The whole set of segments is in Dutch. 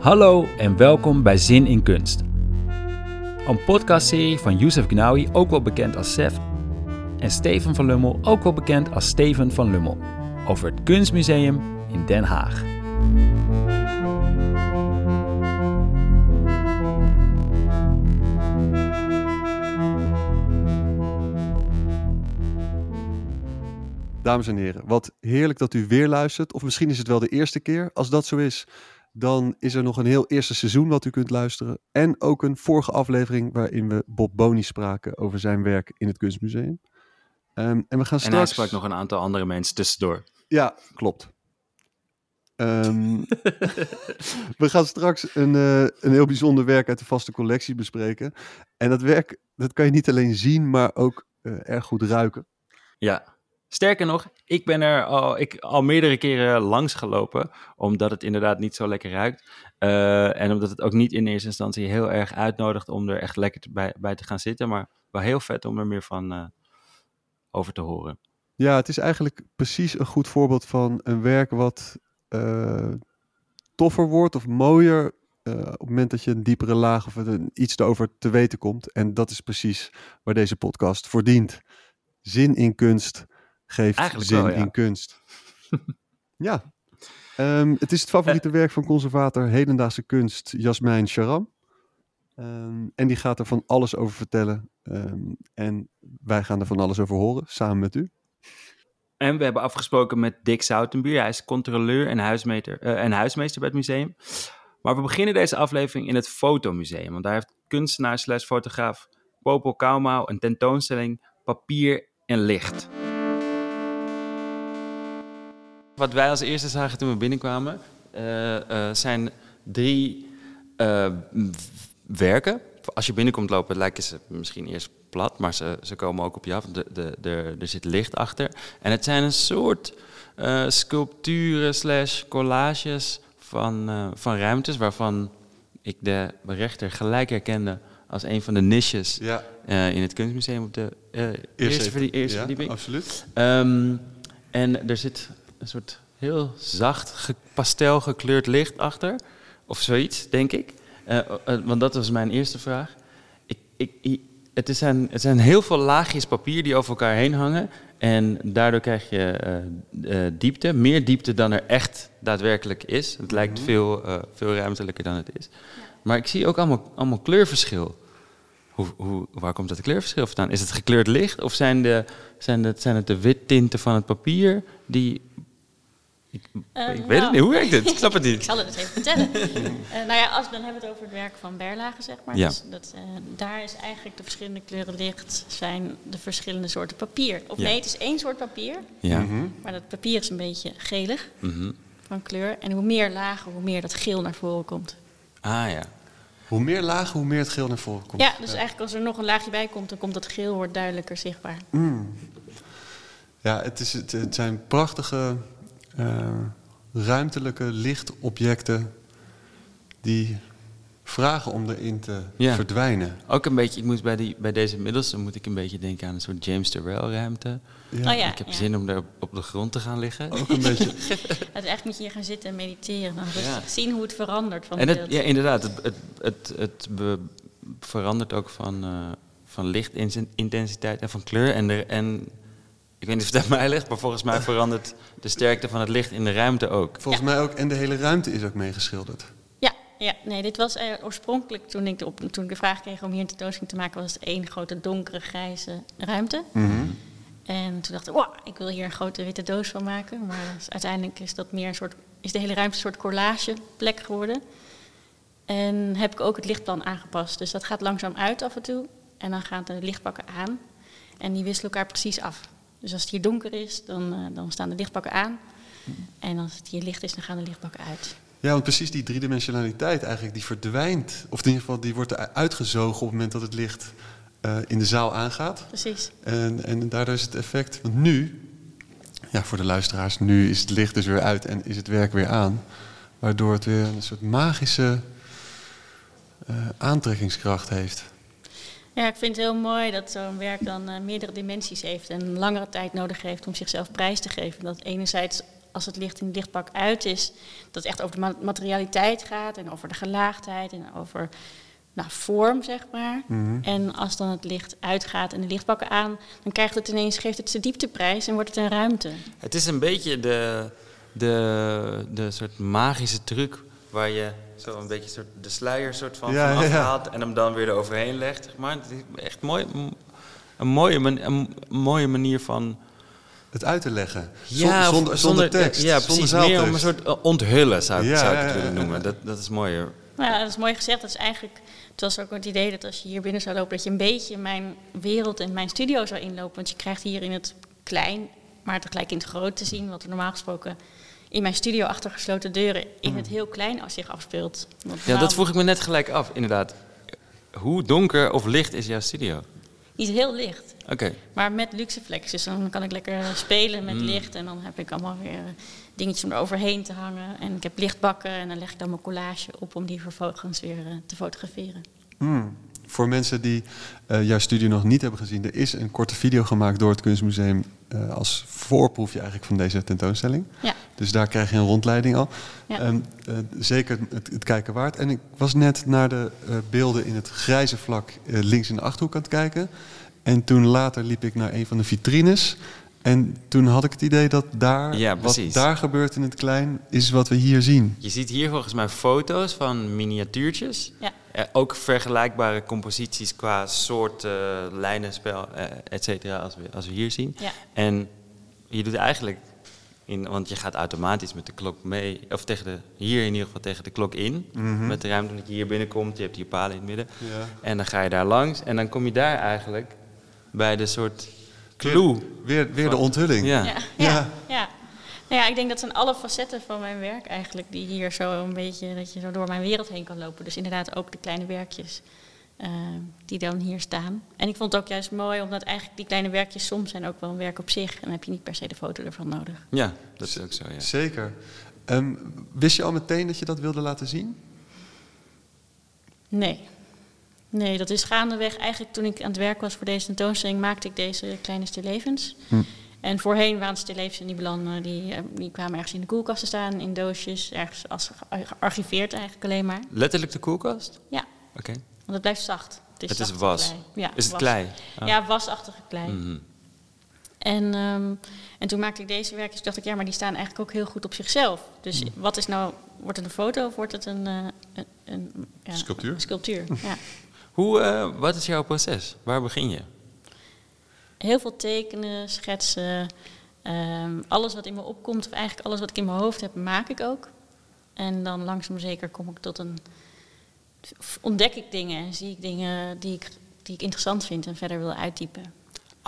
Hallo en welkom bij Zin in Kunst. Een podcastserie van Youssef Gnawi, ook wel bekend als Sef, en Steven van Lummel, ook wel bekend als Steven van Lummel, over het Kunstmuseum in Den Haag. Dames en heren, wat heerlijk dat u weer luistert. Of misschien is het wel de eerste keer. Als dat zo is, dan is er nog een heel eerste seizoen wat u kunt luisteren. En ook een vorige aflevering waarin we Bob Boni spraken over zijn werk in het Kunstmuseum. Ehm, en we gaan En hij straks... sprak nog een aantal andere mensen tussendoor. Ja, klopt. Ehm, we gaan straks een, eh, een heel bijzonder werk uit de vaste collectie bespreken. En dat werk, dat kan je niet alleen zien, maar ook eh, erg goed ruiken. Ja. Sterker nog, ik ben er al, ik, al meerdere keren langs gelopen, omdat het inderdaad niet zo lekker ruikt. Eh, en omdat het ook niet in eerste instantie heel erg uitnodigt om er echt lekker bij, bij te gaan zitten. Maar wel heel vet om er meer van eh, over te horen. Ja, het is eigenlijk precies een goed voorbeeld van een werk wat eh, toffer wordt of mooier op het moment dat je een diepere laag of iets erover te weten komt. En dat is precies waar deze podcast voor dient. Zin in kunst geeft Eigenlijk zin wel, ja. in kunst. ja. Ehm, het is het favoriete werk van conservator hedendaagse kunst Jasmijn Charam. Ehm, en die gaat er van alles over vertellen. Ehm, en wij gaan er van alles over horen, samen met u. En we hebben afgesproken met Dick Zoutenbuur. Hij is controleur en, huismeester, eh, en huismeester bij het museum. Maar we beginnen deze aflevering in het Fotomuseum. Want daar heeft kunstenaar slash fotograaf Popel Kaumau een tentoonstelling Papier en Licht. Wat wij als eerste zagen toen we binnenkwamen, eh, eh, zijn drie eh, werken. Als je binnenkomt lopen, lijken ze misschien eerst plat, maar ze, ze komen ook op je af. De, de, de, er zit licht achter. En het zijn een soort sculpturen slash collages van, van ruimtes, waarvan ik de rechter gelijk herkende als een van de niches Ja, in het kunstmuseum op de eerste, eerste ja, verdieping. absoluut. Ehm, en er zit een soort heel zacht ge pastel gekleurd licht achter. Of zoiets, denk ik. Eh, eh, want dat was mijn eerste vraag. Ik, ik, het, is een, het zijn heel veel laagjes papier die over elkaar heen hangen. En daardoor krijg je eh, eh, diepte. Meer diepte dan er echt daadwerkelijk is. Het lijkt veel, eh, veel ruimtelijker dan het is. Maar ik zie ook allemaal, allemaal kleurverschil. Hoe, hoe, waar komt dat kleurverschil vandaan? Is het gekleurd licht of zijn, de, zijn, het, zijn het de wittinten van het papier die... Ik, Eh, ik weet nou. het niet, hoe werkt het? Ik snap het Ik niet. zal het eens even vertellen. Eh, nou ja, als, dan hebben we het over het werk van Berlage, zeg maar. Ja. Dus dat, eh, daar is eigenlijk de verschillende kleuren licht zijn de verschillende soorten papier. Of Ja. nee, het is één soort papier, Ja. Mhm. maar dat papier is een beetje gelig Mhm. van kleur. En hoe meer lagen, hoe meer dat geel naar voren komt. Ah ja. Hoe meer lagen, hoe meer het geel naar voren komt. Ja, dus eigenlijk als er nog een laagje bij komt, dan komt dat geel wordt duidelijker zichtbaar. Mm. Ja, het, is, het, het zijn prachtige eh, ruimtelijke lichtobjecten die vragen om erin te Ja. verdwijnen. Ook een beetje, ik moet bij, die, bij deze middelste moet ik een beetje denken aan een soort James Turrell ruimte. Ja, oh ja, ik heb ja. zin om daar op, op de grond te gaan liggen. Ook een beetje. Het, eigenlijk moet je hier gaan zitten en mediteren. Dan rustig Ja. zien hoe het verandert van En het het, beeld. ja, inderdaad, het, het, het, het be- verandert ook van, eh, van lichtintensiteit en van kleur. En, er, en ik weet niet of het aan mij ligt, maar volgens mij verandert de sterkte van het licht in de ruimte ook. Volgens mij ook. En de hele ruimte is ook meegeschilderd. Ja, ja, nee, dit was eh, oorspronkelijk toen ik, de, op, toen ik de vraag kreeg om hier een tentoonstelling te maken, was het één grote donkere grijze ruimte. En toen dacht ik, wow, ik wil hier een grote witte doos van maken. Maar dus uiteindelijk is dat meer een soort, is de hele ruimte een soort collageplek geworden. En heb ik ook het lichtplan aangepast. Dus dat gaat langzaam uit af en toe. En dan gaan de lichtpakken aan. En die wisselen elkaar precies af. Dus als het hier donker is, dan, eh, dan staan de lichtpakken aan. En als het hier licht is, dan gaan de lichtpakken uit. Ja, want precies die driedimensionaliteit eigenlijk, die verdwijnt. Of in ieder geval, die wordt uitgezogen op het moment dat het licht eh, in de zaal aangaat. Precies. En, en daardoor is het effect, want nu, ja, voor de luisteraars, nu is het licht dus weer uit en is het werk weer aan. Waardoor het weer een soort magische eh, aantrekkingskracht heeft. Ja, ik vind het heel mooi dat zo'n werk dan eh, meerdere dimensies heeft en een langere tijd nodig heeft om zichzelf prijs te geven. Dat enerzijds als het licht in het lichtbak uit is, dat het echt over de ma- materialiteit gaat en over de gelaagdheid en over nou, vorm, zeg maar. Mhm. En als dan het licht uitgaat en de lichtbakken aan, dan krijgt het ineens, geeft het zijn diepteprijs en wordt het een ruimte. Het is een beetje de, de, de soort magische truc waar je zo een beetje soort de sluier soort van Ja, vanaf ja. haalt en hem dan weer eroverheen legt. Zeg maar. Het is echt mooi, een, mooie man- een mooie manier van... Het uit te leggen. Zon- Ja, of zonder, zonder tekst. Ja, zonder precies. Meer om een soort eh, onthullen zou, ik- Ja, zou ik ja, het willen noemen. Dat, dat is mooier. Nou ja, dat is mooi gezegd. Dat is eigenlijk, het was ook het idee dat als je hier binnen zou lopen, dat je een beetje mijn wereld en mijn studio zou inlopen. Want je krijgt hier in het klein, maar tegelijk in het groot te zien, wat er normaal gesproken in mijn studio achter gesloten deuren in het heel klein als zich afspeelt. Want Ja, dat vroeg ik me net gelijk af, inderdaad. Hoe donker of licht is jouw studio? Niet heel licht, Oké. maar met luxe flex. Dus dan kan ik lekker spelen met Mm. licht en dan heb ik allemaal weer dingetjes om eroverheen te hangen. En ik heb lichtbakken en dan leg ik dan mijn collage op om die vervolgens weer eh, te fotograferen. Hmm. Voor mensen die eh, jouw studio nog niet hebben gezien, er is een korte video gemaakt door het Kunstmuseum eh, als voorproefje eigenlijk van deze tentoonstelling. Ja. Dus daar krijg je een rondleiding al. Ja. Ehm, eh, zeker het, het kijken waard. En ik was net naar de eh, beelden in het grijze vlak eh, links in de achterhoek aan het kijken. En toen later liep ik naar een van de vitrines. En toen had ik het idee dat daar, Ja, wat daar gebeurt in het klein, is wat we hier zien. Je ziet hier volgens mij foto's van miniatuurtjes. Ja. Eh, ook vergelijkbare composities qua soort eh, lijnenspel, eh et cetera, als we, als we hier zien. Ja. En je doet eigenlijk, in, want je gaat automatisch met de klok mee, of tegen de, hier in ieder geval tegen de klok in. Mhm. Met de ruimte dat je hier binnenkomt, je hebt hier palen in het midden. Ja. En dan ga je daar langs en dan kom je daar eigenlijk bij de soort clue. Weer, weer de Van- onthulling. Ja. Ja, Ja. Nou ja, ik denk dat zijn alle facetten van mijn werk eigenlijk die hier zo een beetje, dat je zo door mijn wereld heen kan lopen. Dus inderdaad ook de kleine werkjes eh, die dan hier staan. En ik vond het ook juist mooi, omdat eigenlijk die kleine werkjes soms zijn ook wel een werk op zich. En dan heb je niet per se de foto ervan nodig. Ja, dat is ook zo, ja. Zeker. Ehm, wist je al meteen dat je dat wilde laten zien? Nee. Nee, dat is gaandeweg. Eigenlijk toen ik aan het werk was voor deze tentoonstelling, maakte ik deze kleine stillevens. Hm. En voorheen waren stillevens en die belanden, die, eh, die kwamen ergens in de koelkast te staan, in doosjes, ergens als ge- gearchiveerd eigenlijk alleen maar. Letterlijk de koelkast? Ja, Oké. want het blijft zacht. Het is zachte was. klei. Ja, Is het was. klei? Ah. Ja, wasachtige klei. Mhm. En, ehm, en toen maakte ik deze werkjes, toen dacht ik, ja, maar die staan eigenlijk ook heel goed op zichzelf. Dus Mm. wat is nou, wordt het een foto of wordt het een, eh, een, een ja, Sculptuur? een sculptuur, ja. Hoe, eh, wat is jouw proces? Waar begin je? Heel veel tekenen, schetsen. ehm, alles wat in me opkomt, of eigenlijk alles wat ik in mijn hoofd heb, maak ik ook. En dan langzaam zeker kom ik tot een. ontdek ik dingen en zie ik dingen die ik, die ik interessant vind en verder wil uitdiepen.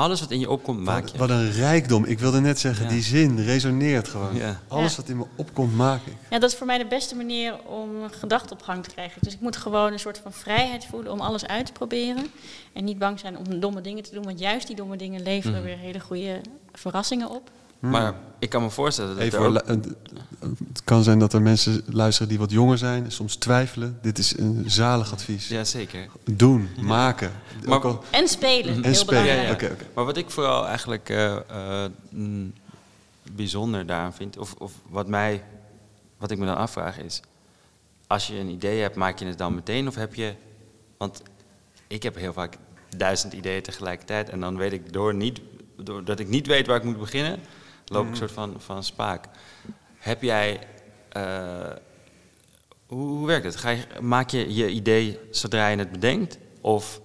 Alles wat in je opkomt, maak Wat, je. wat een rijkdom. Ik wilde net zeggen, Ja. die zin resoneert gewoon. Ja. Alles Ja. wat in me opkomt, maak ik. Ja, dat is voor mij de beste manier om een gedachte op gang te krijgen. Dus ik moet gewoon een soort van vrijheid voelen om alles uit te proberen. En niet bang zijn om domme dingen te doen, want juist die domme dingen leveren Mhm. weer hele goede verrassingen op. Maar ik kan me voorstellen dat Even ook... het kan zijn dat er mensen luisteren die wat jonger zijn, soms twijfelen. Dit is een zalig advies. Ja, zeker. Doen, maken. Maar- al- En spelen, En heel spelen, belangrijk. Ja, ja. Oké, oké. Maar wat ik vooral eigenlijk eh, eh, mm, bijzonder daaraan vind, of, of wat, mij, wat ik me dan afvraag is, als je een idee hebt, maak je het dan meteen of heb je, want ik heb heel vaak duizend ideeën tegelijkertijd en dan weet ik door niet, doordat ik niet weet waar ik moet beginnen, loop ik een soort van, van spaak. Heb jij, eh, hoe, hoe werkt het? Ga je, maak je je idee zodra je het bedenkt of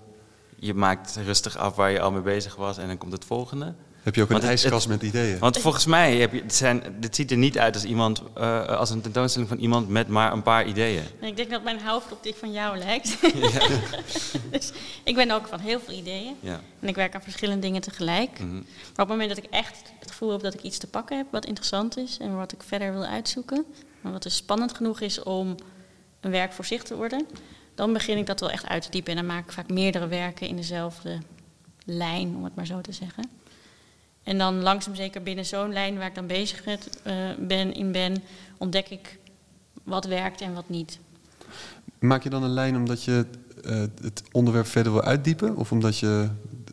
je maakt rustig af waar je al mee bezig was en dan komt het volgende. Heb je ook een Want het- ijskast met ideeën? Want volgens mij heb je, het zijn, dit ziet er niet uit als, iemand, eh, als een tentoonstelling van iemand met maar een paar ideeën. En ik denk dat mijn hoofd op die van jou lijkt. dus ik ben ook van heel veel ideeën. Ja. En ik werk aan verschillende dingen tegelijk. Mhm. Maar op het moment dat ik echt het gevoel heb dat ik iets te pakken heb wat interessant is en wat ik verder wil uitzoeken, en wat dus spannend genoeg is om een werk voor zich te worden, dan begin ik dat wel echt uit te diepen. En dan maak ik vaak meerdere werken in dezelfde lijn, om het maar zo te zeggen. En dan langzaam zeker binnen zo'n lijn waar ik dan bezig met, eh, ben, in ben, ontdek ik wat werkt en wat niet. Maak je dan een lijn omdat je eh, het onderwerp verder wil uitdiepen? Of omdat je...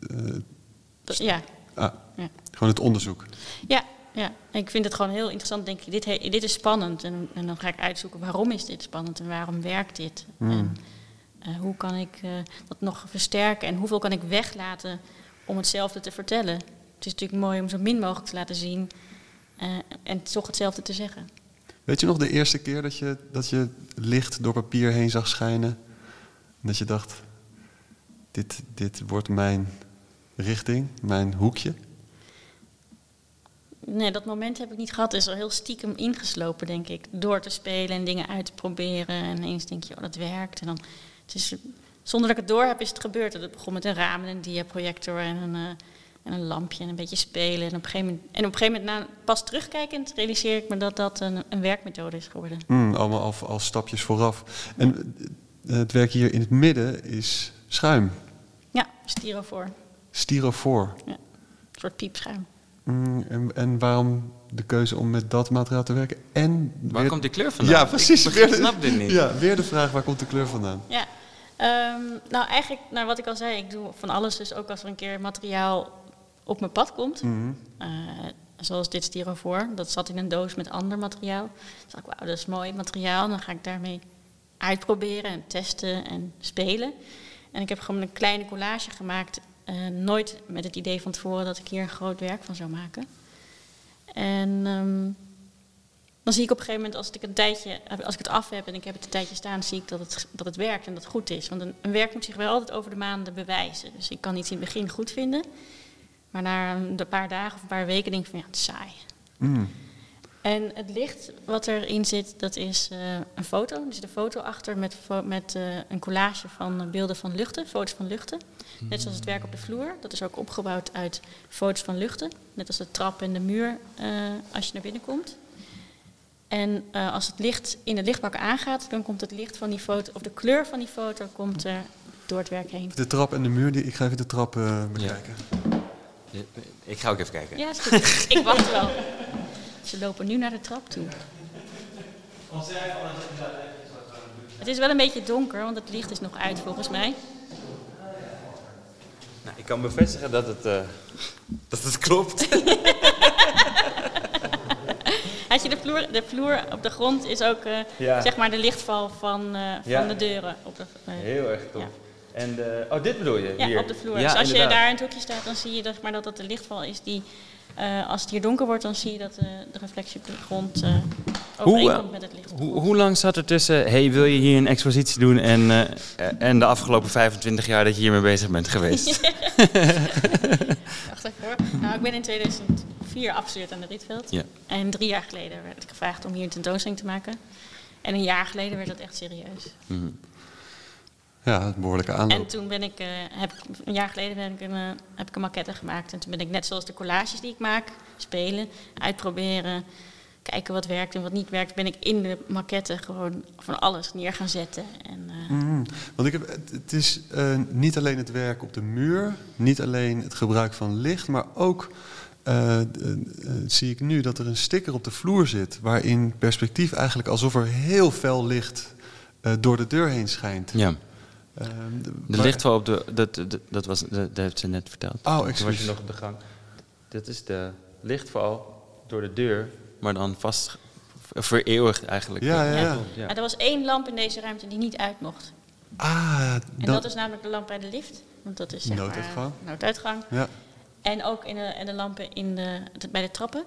eh, ja, ah, Ja. gewoon het onderzoek? Ja, ja. ik vind het gewoon heel interessant. Denk ik, dit, he- dit is spannend. En, en dan ga ik uitzoeken waarom is dit spannend en waarom werkt dit. Hmm. En hoe kan ik dat nog versterken en hoeveel kan ik weglaten om hetzelfde te vertellen. Het is natuurlijk mooi om zo min mogelijk te laten zien eh, en toch hetzelfde te zeggen. Weet je nog de eerste keer dat je, dat je licht door papier heen zag schijnen? En dat je dacht, dit, dit wordt mijn richting, mijn hoekje? Nee, dat moment heb ik niet gehad. Het is al heel stiekem ingeslopen, denk ik. Door te spelen en dingen uit te proberen. En ineens denk je, oh, dat werkt. En dan, het is, zonder dat ik het door heb, is het gebeurd. Het begon met een raam en een diaprojector en een, eh, en een lampje en een beetje spelen. En op een gegeven moment, en op een gegeven moment na, pas terugkijkend, realiseer ik me dat dat een, een werkmethode is geworden. Hmm, allemaal al, al stapjes vooraf. En eh, het werk hier in het midden is schuim, Ja, styrofoor. styrofoor. Een soort piepschuim. Hmm, en, en waarom de keuze om met dat materiaal te werken? En Waar weer- komt die kleur vandaan? Ja, precies. Ik, Weer snap dit niet. Ja, weer de vraag, waar komt de kleur vandaan? Ja, ehm, nou eigenlijk, naar wat ik al zei, ik doe van alles. Dus ook als er een keer materiaal op mijn pad komt, Mhm. eh, zoals dit styrofoor, dat zat in een doos met ander materiaal. Toen dacht ik, wauw, dat is mooi materiaal. Dan ga ik daarmee uitproberen en testen en spelen. En ik heb gewoon een kleine collage gemaakt, eh, nooit met het idee van tevoren dat ik hier een groot werk van zou maken. En ehm, dan zie ik op een gegeven moment, als ik een tijdje, als ik het af heb en ik heb het een tijdje staan, zie ik dat het, dat het werkt en dat het goed is. Want een, een werk moet zich wel altijd over de maanden bewijzen. Dus ik kan iets in het begin goed vinden, maar na een paar dagen of een paar weken denk ik van ja, het is saai. Hmm. En het licht wat erin zit, dat is eh, een foto. Er zit een foto achter met, fo- met eh, een collage van eh, beelden van luchten, foto's van luchten. Net zoals het werk op de vloer. Dat is ook opgebouwd uit foto's van luchten. Net als de trap en de muur eh, als je naar binnen komt. En eh, als het licht in de lichtbak aangaat, dan komt het licht van die foto, of de kleur van die foto, komt er door het werk heen. De trap en de muur, die, ik ga even de trap bekijken. Ik ga ook even kijken. Ja, is goed. ik wacht wel. Ze lopen nu naar de trap toe. Het is wel een beetje donker, want het licht is nog uit volgens mij. Nou, ik kan bevestigen dat het, eh, dat het klopt. Had je de vloer, de vloer op de grond is ook eh, Ja. zeg maar de lichtval van, eh, van Ja. de deuren. Op de, Heel erg tof. Ja. En de, oh, dit bedoel je? ja, hier. op de vloer. Ja, dus als je daar in het hoekje staat, dan zie je zeg maar, dat dat de lichtval is die... eh, als het hier donker wordt, dan zie je dat eh, de reflectie op de grond eh overeenkomt eh, met het licht Hoe, hoe lang zat er tussen, hey, wil je hier een expositie doen en, eh, en de afgelopen 25 jaar dat je hiermee bezig bent geweest? Wacht even hoor. Nou, ik ben in 2004 afgestudeerd aan de Rietveld. Ja. En drie jaar geleden werd ik gevraagd om hier een tentoonstelling te maken. En een jaar geleden werd dat echt serieus. Mhm. Ja, een behoorlijke aanloop. En toen ben ik, eh, heb, ik- een jaar geleden ben ik een, eh, heb ik een maquette gemaakt. En toen ben ik net zoals de collages die ik maak, spelen, uitproberen, kijken wat werkt en wat niet werkt, ben ik in de maquette gewoon van alles neer gaan zetten. En, eh, Mhm. Want ik heb, het, het is eh, niet alleen het werk op de muur, niet alleen het gebruik van licht, maar ook eh, eh, eh, zie ik nu dat er een sticker op de vloer zit, waarin perspectief eigenlijk alsof er heel fel licht eh, door de deur heen schijnt. Ja, Ehm, de- lichtval op de, dat, dat, dat, was, dat, dat heeft ze net verteld. Oh, Toen was je nog op de gang. Dit is de lichtval door de deur, maar dan vast vereeuwigd eigenlijk. Ja, ja, ja. ja. Er was één lamp in deze ruimte die niet uit mocht. Ah, En dat, is namelijk de lamp bij de lift. Want dat is zeg Nooduitgang. maar nooduitgang. Ja. En ook in de, en de lampen in de, de- bij de trappen.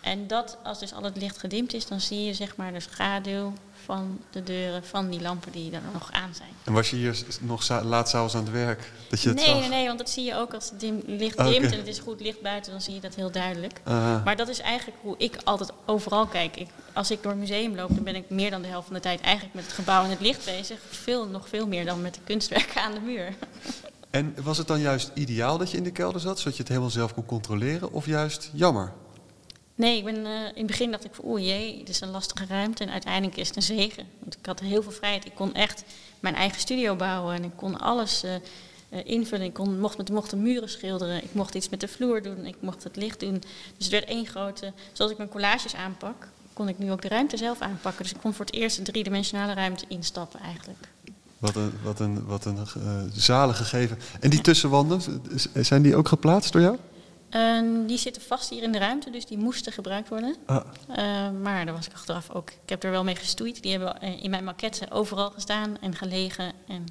En dat, als dus al het licht gedimd is, dan zie je zeg maar de schaduw van de deuren van die lampen die er nog aan zijn. En was je hier nog laat s'avonds aan het werk? Dat je het Nee, nee, nee, want dat zie je ook als het dim, licht Oh, dimt en het is goed licht buiten, dan zie je dat heel duidelijk. Maar dat is eigenlijk hoe ik altijd overal kijk. Ik, als ik door een museum loop, dan ben ik meer dan de helft van de tijd eigenlijk met het gebouw en het licht bezig. Veel, nog veel meer dan met de kunstwerken aan de muur. En was het dan juist ideaal dat je in de kelder zat, zodat je het helemaal zelf kon controleren, of juist jammer? Nee, ik ben, eh, in het begin dacht ik van oeh jee, dit is een lastige ruimte. En uiteindelijk is het een zegen. Want ik had heel veel vrijheid. Ik kon echt mijn eigen studio bouwen en ik kon alles eh, eh, invullen. Ik kon, mocht, met, mocht de muren schilderen, ik mocht iets met de vloer doen, ik mocht het licht doen. Dus het werd één grote, zoals ik mijn collages aanpak, kon ik nu ook de ruimte zelf aanpakken. Dus ik kon voor het eerst een driedimensionale ruimte instappen eigenlijk. Wat een, wat een, wat een eh, zalig gegeven. En die tussenwanden, zijn die ook geplaatst door jou? En die zitten vast hier in de ruimte, dus die moesten gebruikt worden. Ah, Eh, maar daar was ik achteraf ook. Ik heb er wel mee gestoeid. Die hebben eh, in mijn maquette overal gestaan en gelegen. En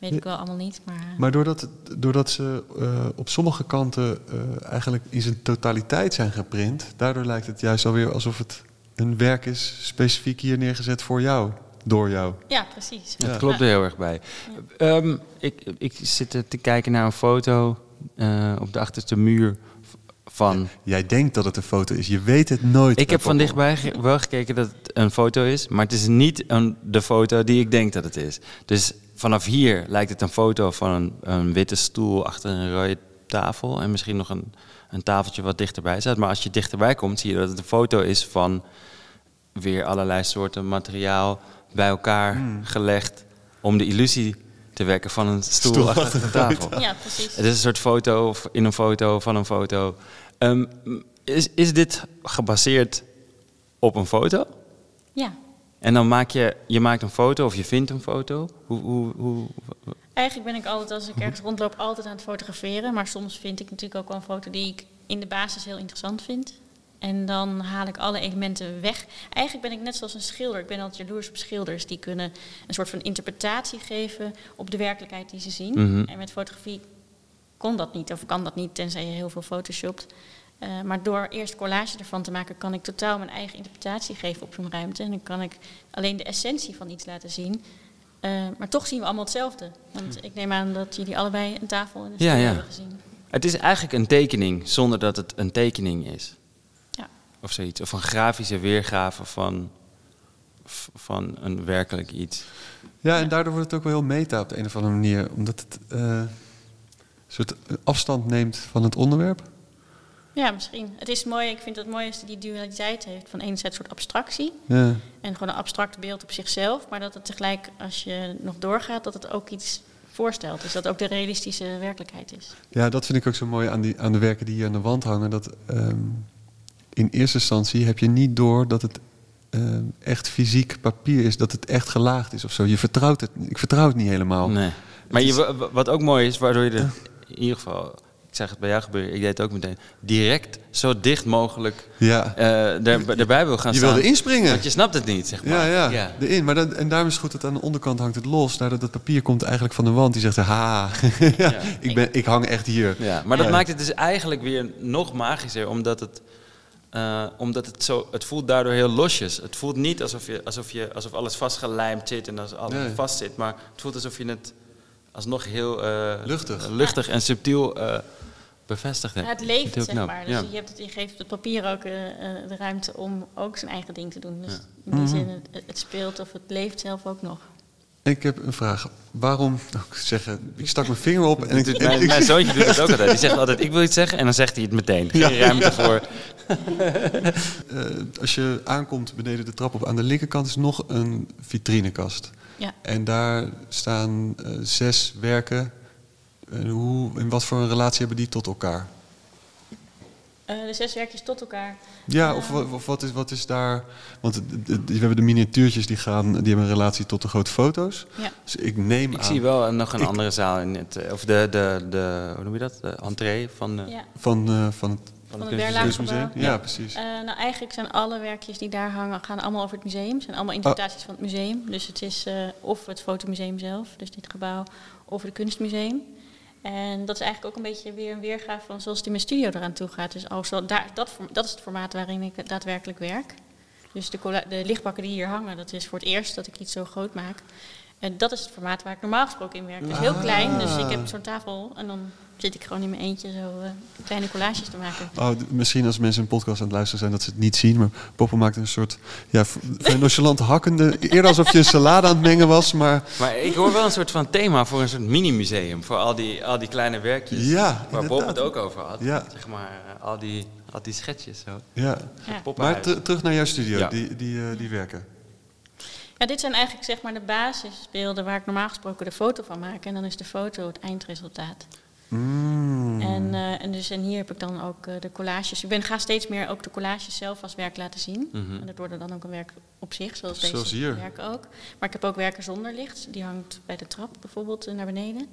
weet ik wel allemaal niet. Maar, maar doordat, het- doordat ze eh, op sommige kanten eh, eigenlijk in zijn totaliteit zijn geprint, daardoor lijkt het juist alweer alsof het een werk is specifiek hier neergezet voor jou, door jou. ja, precies. Dat Ja. klopt er heel erg bij. Ehm, ik, ik zit te kijken naar een foto eh, op de achterste muur van... Jij denkt dat het een foto is, je weet het nooit. Ik heb van dichtbij ge- wel gekeken dat het een foto is, maar het is niet een, de foto die ik denk dat het is. Dus vanaf hier lijkt het een foto van een, een witte stoel achter een rode tafel en misschien nog een, een tafeltje wat dichterbij staat. Maar als je dichterbij komt, zie je dat het een foto is van weer allerlei soorten materiaal bij elkaar gelegd om de illusie te wekken van een stoel, Stoel achter de tafel. Ja, precies. Het is een soort foto of in een foto van een foto. Ehm, is, is dit gebaseerd op een foto? Ja. En dan maak je, je maakt een foto of je vindt een foto. Hoe, hoe, hoe, Eigenlijk ben ik altijd, als ik ergens rondloop, altijd aan het fotograferen. Maar soms vind ik natuurlijk ook wel een foto die ik in de basis heel interessant vind. En dan haal ik alle elementen weg. Eigenlijk ben ik net zoals een schilder. Ik ben altijd jaloers op schilders. Die kunnen een soort van interpretatie geven op de werkelijkheid die ze zien. Mhm. En met fotografie kon dat niet, of kan dat niet, tenzij je heel veel photoshopt. Eh, maar door eerst collage ervan te maken, kan ik totaal mijn eigen interpretatie geven op zo'n ruimte. En dan kan ik alleen de essentie van iets laten zien. Eh, maar toch zien we allemaal hetzelfde. Want ik neem aan dat jullie allebei een tafel en een stoel Ja, ja. hebben gezien. het is eigenlijk een tekening zonder dat het een tekening is. Of zoiets. Of een grafische weergave van, van een werkelijk iets. Ja, en daardoor wordt het ook wel heel meta op de een of andere manier. Omdat het eh, een soort afstand neemt van het onderwerp. ja, misschien. Het is mooi, ik vind het mooi als die dualiteit heeft van enerzijds een soort abstractie. Ja. En gewoon een abstract beeld op zichzelf. Maar dat het tegelijk, als je nog doorgaat, dat het ook iets voorstelt. Dus dat ook de realistische werkelijkheid is. ja, dat vind ik ook zo mooi aan, die, aan de werken die hier aan de wand hangen. Dat ehm, in eerste instantie heb je niet door dat het ehm, echt fysiek papier is. Dat het echt gelaagd is of zo. Je vertrouwt het. Ik vertrouw het niet helemaal. Nee. Maar is- je, wa- wat ook mooi is, waardoor je er in ieder geval, ik zeg het bij jou gebeuren, ik deed het ook meteen, direct zo dicht mogelijk Ja. eh, er, erbij wil gaan Je staan. wilde inspringen. Want je snapt het niet, zeg maar. Ja, ja, erin. Maar dan, en daarom is het goed dat aan de onderkant hangt het los. Daardoor dat papier komt eigenlijk van de wand. Die zegt, ha, ja, ik, ben, ik hang echt hier. Ja, maar dat Ja. maakt het dus eigenlijk weer nog magischer, omdat het, eh, omdat het zo, het voelt daardoor heel losjes. Het voelt niet alsof, je, alsof, je, alsof alles vastgelijmd zit en als alles Nee. vast zit, maar het voelt alsof je het alsnog heel eh, Luchtig. luchtig en subtiel eh, bevestigd hebt. Ja, het Dat leeft, zeg maar. Dus Ja. je, hebt het, je geeft het papier ook eh, eh, de ruimte om ook zijn eigen ding te doen. Dus Ja. in die Mhm. zin, het, het speelt of het leeft zelf ook nog. Ik heb een vraag. Waarom, ik, zeg, ik stak mijn vinger op en ik... en Mijn, ik- mijn zoontje doet het ook altijd. Die zegt altijd, ik wil iets zeggen en dan zegt hij het meteen. Geen Ja. ruimte voor. eh, als je aankomt beneden de trap op, aan de linkerkant is nog een vitrinekast. Ja. En daar staan eh, zes werken. En hoe, in wat voor een relatie hebben die tot elkaar? Eh, de zes werkjes tot elkaar. Ja, of, wa- of wat, is, wat is daar... Want we hebben de miniatuurtjes die, gaan, die hebben een relatie tot de grote foto's. Ja. Dus ik neem Ik aan... zie wel nog een Ik- andere zaal in het, eh, of de, de, de, hoe noem je dat? De entree van, eh Ja. Van, eh, van het Van het kunstmuseum. Ja, Ja. precies. Eh, nou, eigenlijk zijn alle werkjes die daar hangen, gaan allemaal over het museum. zijn allemaal interpretaties van het museum. Dus het is eh, of het fotomuseum zelf, dus dit gebouw, of het kunstmuseum. En dat is eigenlijk ook een beetje weer een weergave van zoals in mijn studio eraan toe gaat. Dus als zo, daar, dat, dat is het formaat waarin ik daadwerkelijk werk. Dus de, de lichtbakken die hier hangen, dat is voor het eerst dat ik iets zo groot maak. En dat is het formaat waar ik normaal gesproken in werk. Dus heel klein, dus ik heb zo'n tafel en dan zit ik gewoon in mijn eentje zo eh, kleine collages te maken. Oh, misschien als mensen een podcast aan het luisteren zijn dat ze het niet zien. Maar Poppel maakt een soort ja, nonchalant hakkende. Eerder alsof je een salade aan het mengen was. Maar Maar ik hoor wel een soort van thema voor een soort mini-museum. Voor al die, al die kleine werkjes. Ja, waar Bob het ook over had. Ja. Zeg maar, eh, al die, al die schetsjes zo. ja. Ja. Maar ter- terug naar jouw studio, Ja. die, die, eh, die werken. Ja, dit zijn eigenlijk zeg maar de basisbeelden waar ik normaal gesproken de foto van maak. En dan is de foto het eindresultaat. Mm. En, eh, en, dus, en hier heb ik dan ook eh, de collages. Ik ben, ga steeds meer ook de collages zelf als werk laten zien. Mhm. En dat worden dan ook een werk op zich, zoals, Zoals deze hier. werken ook. Maar ik heb ook werken zonder licht. Die hangt bij de trap bijvoorbeeld eh, naar beneden.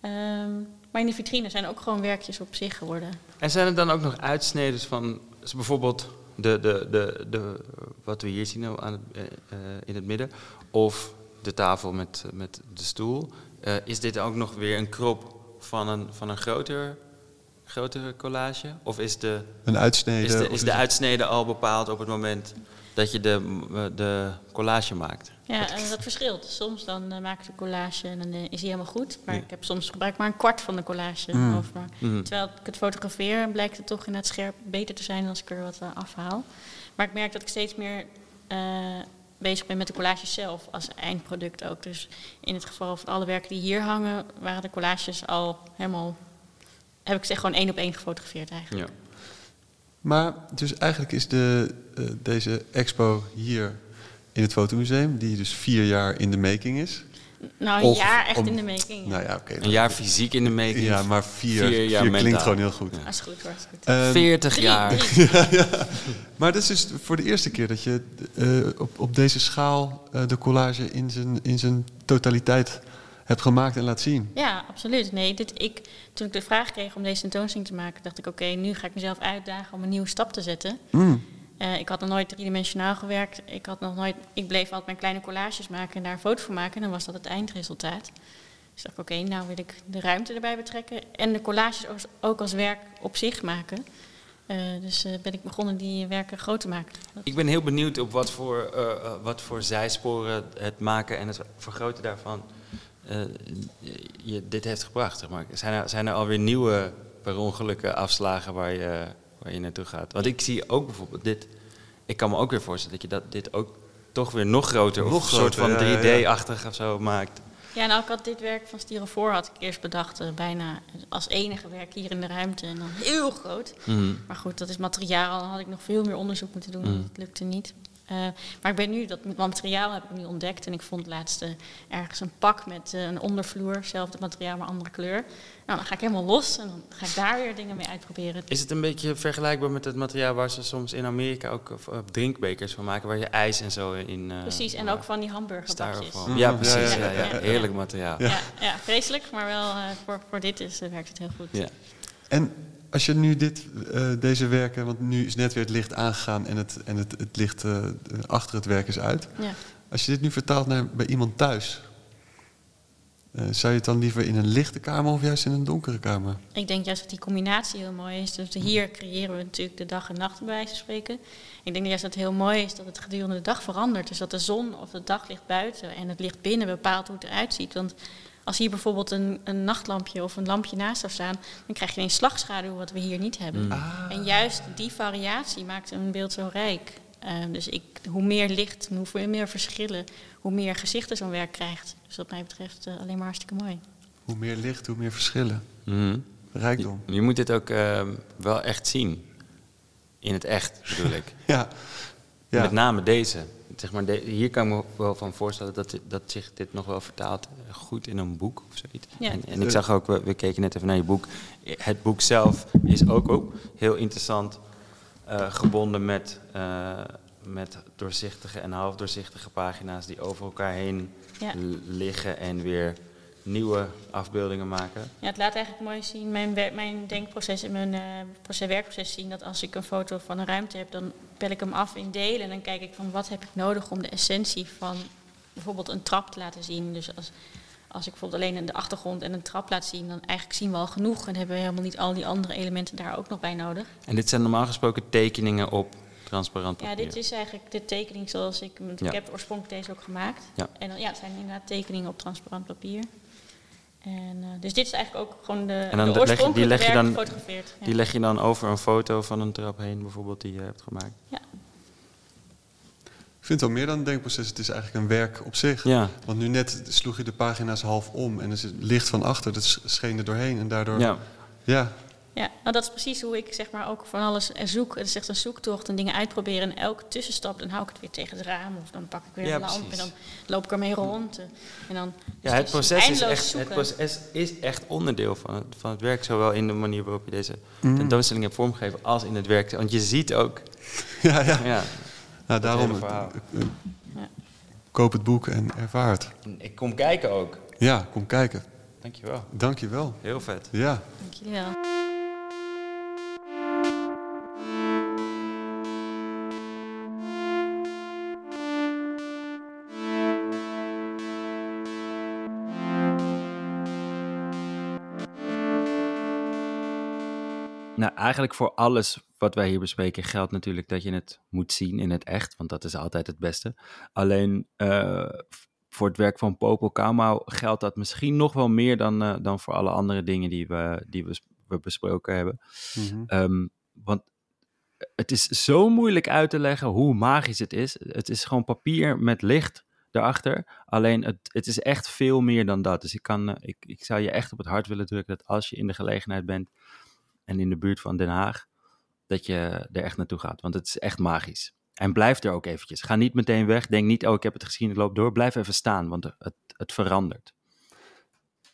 Ehm, Maar in de vitrine zijn ook gewoon werkjes op zich geworden. En zijn er dan ook nog uitsneden van, bijvoorbeeld de, de, de, de, wat we hier zien aan het, eh, eh, in het midden, of de tafel met, met de stoel. Is dit ook nog weer een krop van een, van een groter, grotere collage? Of is de, Een uitsnede. is de, is de uitsnede al bepaald op het moment dat je de, eh, de collage maakt? Ja, en dat verschilt. Soms dan eh, maak ik de collage en dan eh, is hij helemaal goed. Maar Ja. ik heb soms gebruik maar een kwart van de collage. Mm. Of maar, Mhm. Terwijl ik het fotografeer, blijkt het toch in het scherp beter te zijn als ik er wat afhaal. Maar ik merk dat ik steeds meer eh, bezig ben met de collages zelf als eindproduct ook. Dus in het geval van alle werken die hier hangen, waren de collages al helemaal... Heb ik ze gewoon één op één gefotografeerd eigenlijk. Ja. Maar dus eigenlijk is de, eh, deze expo hier in het Fotomuseum, die dus vier jaar in de making is. Nou, een Of jaar echt om- in de making. Nou ja, oké. Een jaar fysiek in de making. Ja, maar vier, Vier vier, jaar klinkt mentaal. gewoon heel goed. Ja. Dat is goed hoor, is goed. Ehm, 40 Drie, jaar. drie. Maar dat is dus voor de eerste keer dat je eh, op, op deze schaal eh, de collage in zijn, in zijn totaliteit hebt gemaakt en laat zien. Ja, absoluut. Nee, dit, ik, toen ik de vraag kreeg om deze tentoonstelling te maken, dacht ik: oké, nu ga ik mezelf uitdagen om een nieuwe stap te zetten. Mm. Eh, ik had nog nooit driedimensionaal gewerkt. Ik, had nog nooit, ik bleef altijd mijn kleine collages maken en daar een foto van maken. En dan was dat het eindresultaat. Dus dacht ik: oké, nou wil ik de ruimte erbij betrekken en de collages ook als werk op zich maken. Eh, dus eh, ben ik begonnen die werken groot te maken. Ik ben heel benieuwd op wat voor, wat voor zijsporen het maken en het vergroten daarvan je dit heeft gebracht. Maar. zijn, er, zijn er alweer nieuwe per ongelukken afslagen waar je, waar je naartoe gaat? Want ik zie ook bijvoorbeeld dit. Ik kan me ook weer voorstellen dat je dat, dit ook toch weer nog groter of een soort van groter, ja, ja, ja. 3D-achtig of zo maakt. Ja, nou, ik had dit werk van Styrofoor had ik eerst bedacht, eh, bijna als enige werk hier in de ruimte en dan heel groot. Mhm. Maar goed, dat is materiaal. Dan had ik nog veel meer onderzoek moeten doen. Mm. Dat lukte niet. Eh, maar ik ben nu, dat materiaal heb ik nu ontdekt. En ik vond laatst eh, ergens een pak met eh, een ondervloer. Hetzelfde materiaal, maar andere kleur. Nou, dan ga ik helemaal los en dan ga ik daar weer dingen mee uitproberen. Is het een beetje vergelijkbaar met het materiaal waar ze soms in Amerika ook drinkbekers van maken, waar je ijs en zo in. eh, Precies, en ook van die hamburgerbakjes. Styrofoam. Ja, Mhm. precies. Ja, Ja, ja, ja, ja. Heerlijk materiaal. Ja, ja, vreselijk, maar wel eh, voor, voor dit is, werkt het heel goed. Ja. En als je nu dit, eh, deze werken, want nu is net weer het licht aangegaan en het, en het, het licht eh, achter het werk is uit. Ja. Als je dit nu vertaalt naar bij iemand thuis, eh, zou je het dan liever in een lichte kamer of juist in een donkere kamer? Ik denk juist dat die combinatie heel mooi is. Dus hier creëren we natuurlijk de dag en nacht bij wijze van spreken. Ik denk juist dat het heel mooi is dat het gedurende de dag verandert. Dus dat de zon of het daglicht buiten en het licht binnen bepaalt hoe het eruit ziet. Want als hier bijvoorbeeld een, een nachtlampje of een lampje naast zou staan, dan krijg je een slagschaduw wat we hier niet hebben. Mm. En juist die variatie maakt een beeld zo rijk. Eh, dus ik, hoe meer licht, hoe meer verschillen, hoe meer gezichten zo'n werk krijgt. Dus wat mij betreft eh, alleen maar hartstikke mooi. Hoe meer licht, hoe meer verschillen. Mhm. Rijkdom. Je, je moet dit ook eh, wel echt zien. In het echt, bedoel ik. Ja. ja. Met name deze. Zeg maar, de- hier kan ik me wel van voorstellen dat, dat zich dit nog wel vertaalt eh, goed in een boek of zoiets. Ja. En, en ik zag ook, we, we keken net even naar je boek. Het boek zelf is ook, ook heel interessant eh, gebonden met, eh, met doorzichtige en halfdoorzichtige pagina's die over elkaar heen Ja. liggen en weer nieuwe afbeeldingen maken. Ja, het laat eigenlijk mooi zien, mijn, mijn denkproces en mijn proces, werkproces zien, dat als ik een foto van een ruimte heb, dan pel ik hem af in delen en dan kijk ik van wat heb ik nodig om de essentie van bijvoorbeeld een trap te laten zien. Dus als, als ik bijvoorbeeld alleen de achtergrond en een trap laat zien, dan eigenlijk zien we al genoeg en hebben we helemaal niet al die andere elementen daar ook nog bij nodig. En dit zijn normaal gesproken tekeningen op transparant Ja, papier. dit is eigenlijk de tekening zoals ik, want Ja. ik heb oorspronkelijk deze ook gemaakt. Ja. En dan, ja, het zijn inderdaad tekeningen op transparant papier. En, eh, dus dit is eigenlijk ook gewoon de, En dan de leg je- die leg je dan- gefotografeerd. Ja. Die leg je dan over een foto van een trap heen, bijvoorbeeld, die je hebt gemaakt. Ik vind het wel meer dan een denkproces. Het is eigenlijk een werk op zich. Ja, Want nu net sloeg je de pagina's half om en er zit licht van achter. Dat scheen er doorheen en daardoor... ja. Ja, Ja, nou dat is precies hoe ik zeg maar ook van alles zoek. Het is echt een zoektocht en dingen uitproberen. En elke tussenstap, dan hou ik het weer tegen het raam. Of dan pak ik weer Ja, een lamp precies. en dan loop ik ermee rond. En dan, ja het, proces is echt, het proces is echt onderdeel van het, van het werk. Zowel in de manier waarop je deze Mhm. tentoonstelling hebt vormgegeven, als in het werk. Want je ziet ook... ja, ja. Ja, Nou, daarom koop het boek en ervaar het. ik kom kijken ook. Ja, kom kijken. Dankjewel. Dankjewel. Heel vet. Ja. Dank Nou, eigenlijk voor alles wat wij hier bespreken geldt natuurlijk dat je het moet zien in het echt, want dat is altijd het beste. Alleen eh, voor het werk van Popel Kamau geldt dat misschien nog wel meer dan, eh, dan voor alle andere dingen die we, die we, we besproken hebben. Mhm. Ehm, want het is zo moeilijk uit te leggen hoe magisch het is. Het is gewoon papier met licht daarachter. Alleen het, het is echt veel meer dan dat. Dus ik, kan, eh, ik, ik zou je echt op het hart willen drukken dat als je in de gelegenheid bent en in de buurt van Den Haag, dat je er echt naartoe gaat. Want het is echt magisch. En blijf er ook eventjes. Ga niet meteen weg. Denk niet, oh ik heb het gezien, ik loop door. Blijf even staan, want het, het verandert.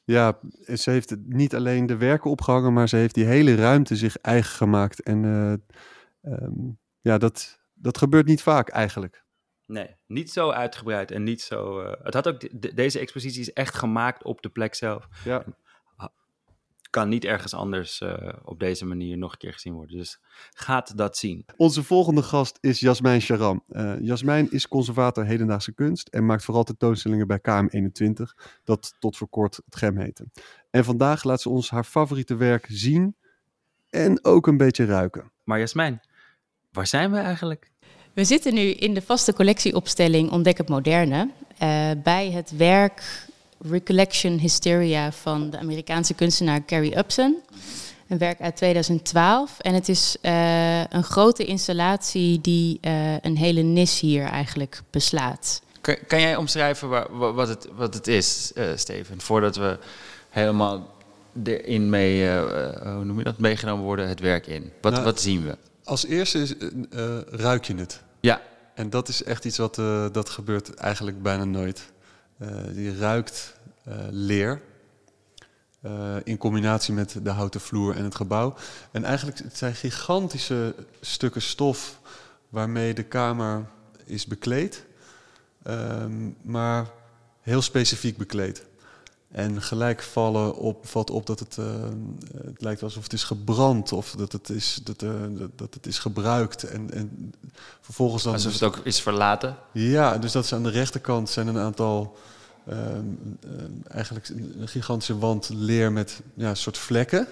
Ja, ze heeft het niet alleen de werken opgehangen, maar ze heeft die hele ruimte zich eigen gemaakt. En eh, ehm, ja, dat, dat gebeurt niet vaak eigenlijk. Nee, niet zo uitgebreid en niet zo... eh, het had ook, de- deze expositie is echt gemaakt op de plek zelf. Ja. Kan niet ergens anders eh, op deze manier nog een keer gezien worden. Dus gaat dat zien. Onze volgende gast is Jasmijn Charam. Eh Jasmijn is conservator hedendaagse kunst en maakt vooral tentoonstellingen bij KM21, dat tot voor kort het GEM heette. En vandaag laat ze ons haar favoriete werk zien en ook een beetje ruiken. Maar Jasmijn, waar zijn we eigenlijk? We zitten nu in de vaste collectieopstelling Ontdek het Moderne. eh, bij het werk Recollection Hysteria van de Amerikaanse kunstenaar Carrie Upson. Een werk uit 2012. En het is eh, een grote installatie die eh, een hele nis hier eigenlijk beslaat. Kan, kan jij omschrijven waar, wat, het, wat het is, eh, Steven? Voordat we helemaal erin mee, hoe noem je dat, meegenomen worden, het werk in. Wat, Nou, wat zien we? Als eerste is, ruik je het. Ja, En dat is echt iets wat eh, dat gebeurt eigenlijk bijna nooit. Eh je ruikt eh, leer. eh, in combinatie met de houten vloer en het gebouw. En eigenlijk het zijn gigantische stukken stof waarmee de kamer is bekleed. Ehm, maar heel specifiek bekleed. En gelijk vallen op, valt op dat het, eh, het lijkt alsof het is gebrand of dat het is, dat, eh, dat- dat het is gebruikt. En, en vervolgens dan. alsof het ook is verlaten. Ja, dus dat is aan de rechterkant zijn een aantal, ehm, ehm, eigenlijk een gigantische wand leer met ja, een soort vlekken.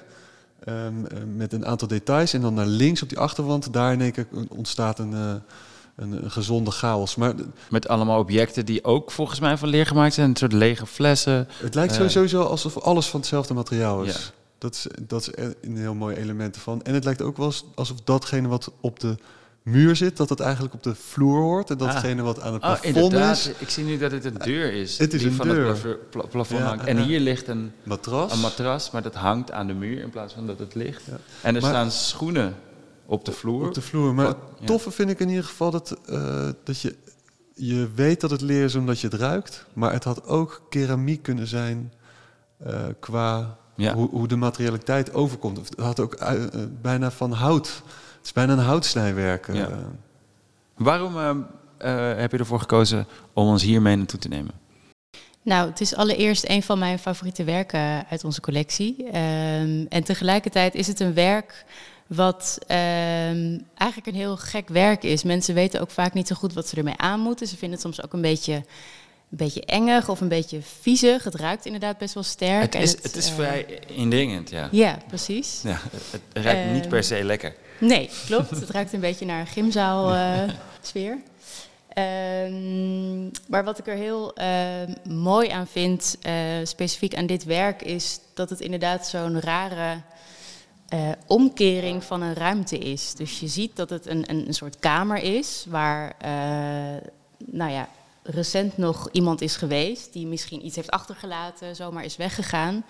ehm, eh, met een aantal details. En dan naar links op die achterwand, daar in één keer ontstaat een, een, een gezonde chaos. Maar Met allemaal objecten die ook volgens mij van leer gemaakt zijn. Een soort lege flessen. het lijkt Eh. sowieso alsof alles van hetzelfde materiaal is. Ja. Dat is, dat is e- een heel mooi element ervan. En het lijkt ook wel alsof datgene wat op de muur zit, dat het eigenlijk op de vloer hoort. En datgene wat aan het Oh, plafond is, Ik zie nu dat het een deur is. Het is die een van deur. het plafo- pla- plafond Ja, hangt. En ja. hier ligt een, matras. een matras, maar dat hangt aan de muur in plaats van dat het ligt. Ja. En er Maar- staan schoenen op de vloer. Op de vloer. Maar het ja. toffe vind ik in ieder geval dat, eh, dat je, je weet dat het leer is omdat je het ruikt. Maar het had ook keramiek kunnen zijn eh, qua Ja. hoe, hoe de materialiteit overkomt. Het had ook eh, bijna van hout. Het is bijna een houtsnijwerk. Ja. Waarom ehm, eh, heb je ervoor gekozen om ons hiermee naartoe te nemen? Nou, het is allereerst een van mijn favoriete werken uit onze collectie. Ehm, en tegelijkertijd is het een werk wat ehm, eigenlijk een heel gek werk is. Mensen weten ook vaak niet zo goed wat ze ermee aan moeten. Ze vinden het soms ook een beetje, een beetje engig of een beetje viezig. Het ruikt inderdaad best wel sterk. Het en is, het is eh, vrij indringend, ja. Ja, precies. ja het, ruikt niet Ehm, per se lekker. Nee, klopt. Het ruikt een beetje naar een gymzaal-sfeer. Ehm, maar wat ik er heel mooi aan vind, eh, specifiek aan dit werk, is dat het inderdaad zo'n rare eh, omkering van een ruimte is. Dus je ziet dat het een, een, een soort kamer is waar, eh, nou ja, recent nog iemand is geweest die misschien iets heeft achtergelaten, zomaar is weggegaan.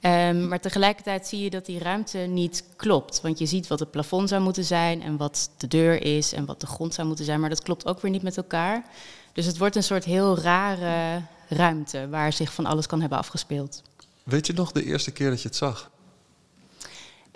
Ehm, maar tegelijkertijd zie je dat die ruimte niet klopt. Want je ziet wat het plafond zou moeten zijn en wat de deur is en wat de grond zou moeten zijn. Maar dat klopt ook weer niet met elkaar. Dus het wordt een soort heel rare ruimte waar zich van alles kan hebben afgespeeld. Weet je nog de eerste keer dat je het zag?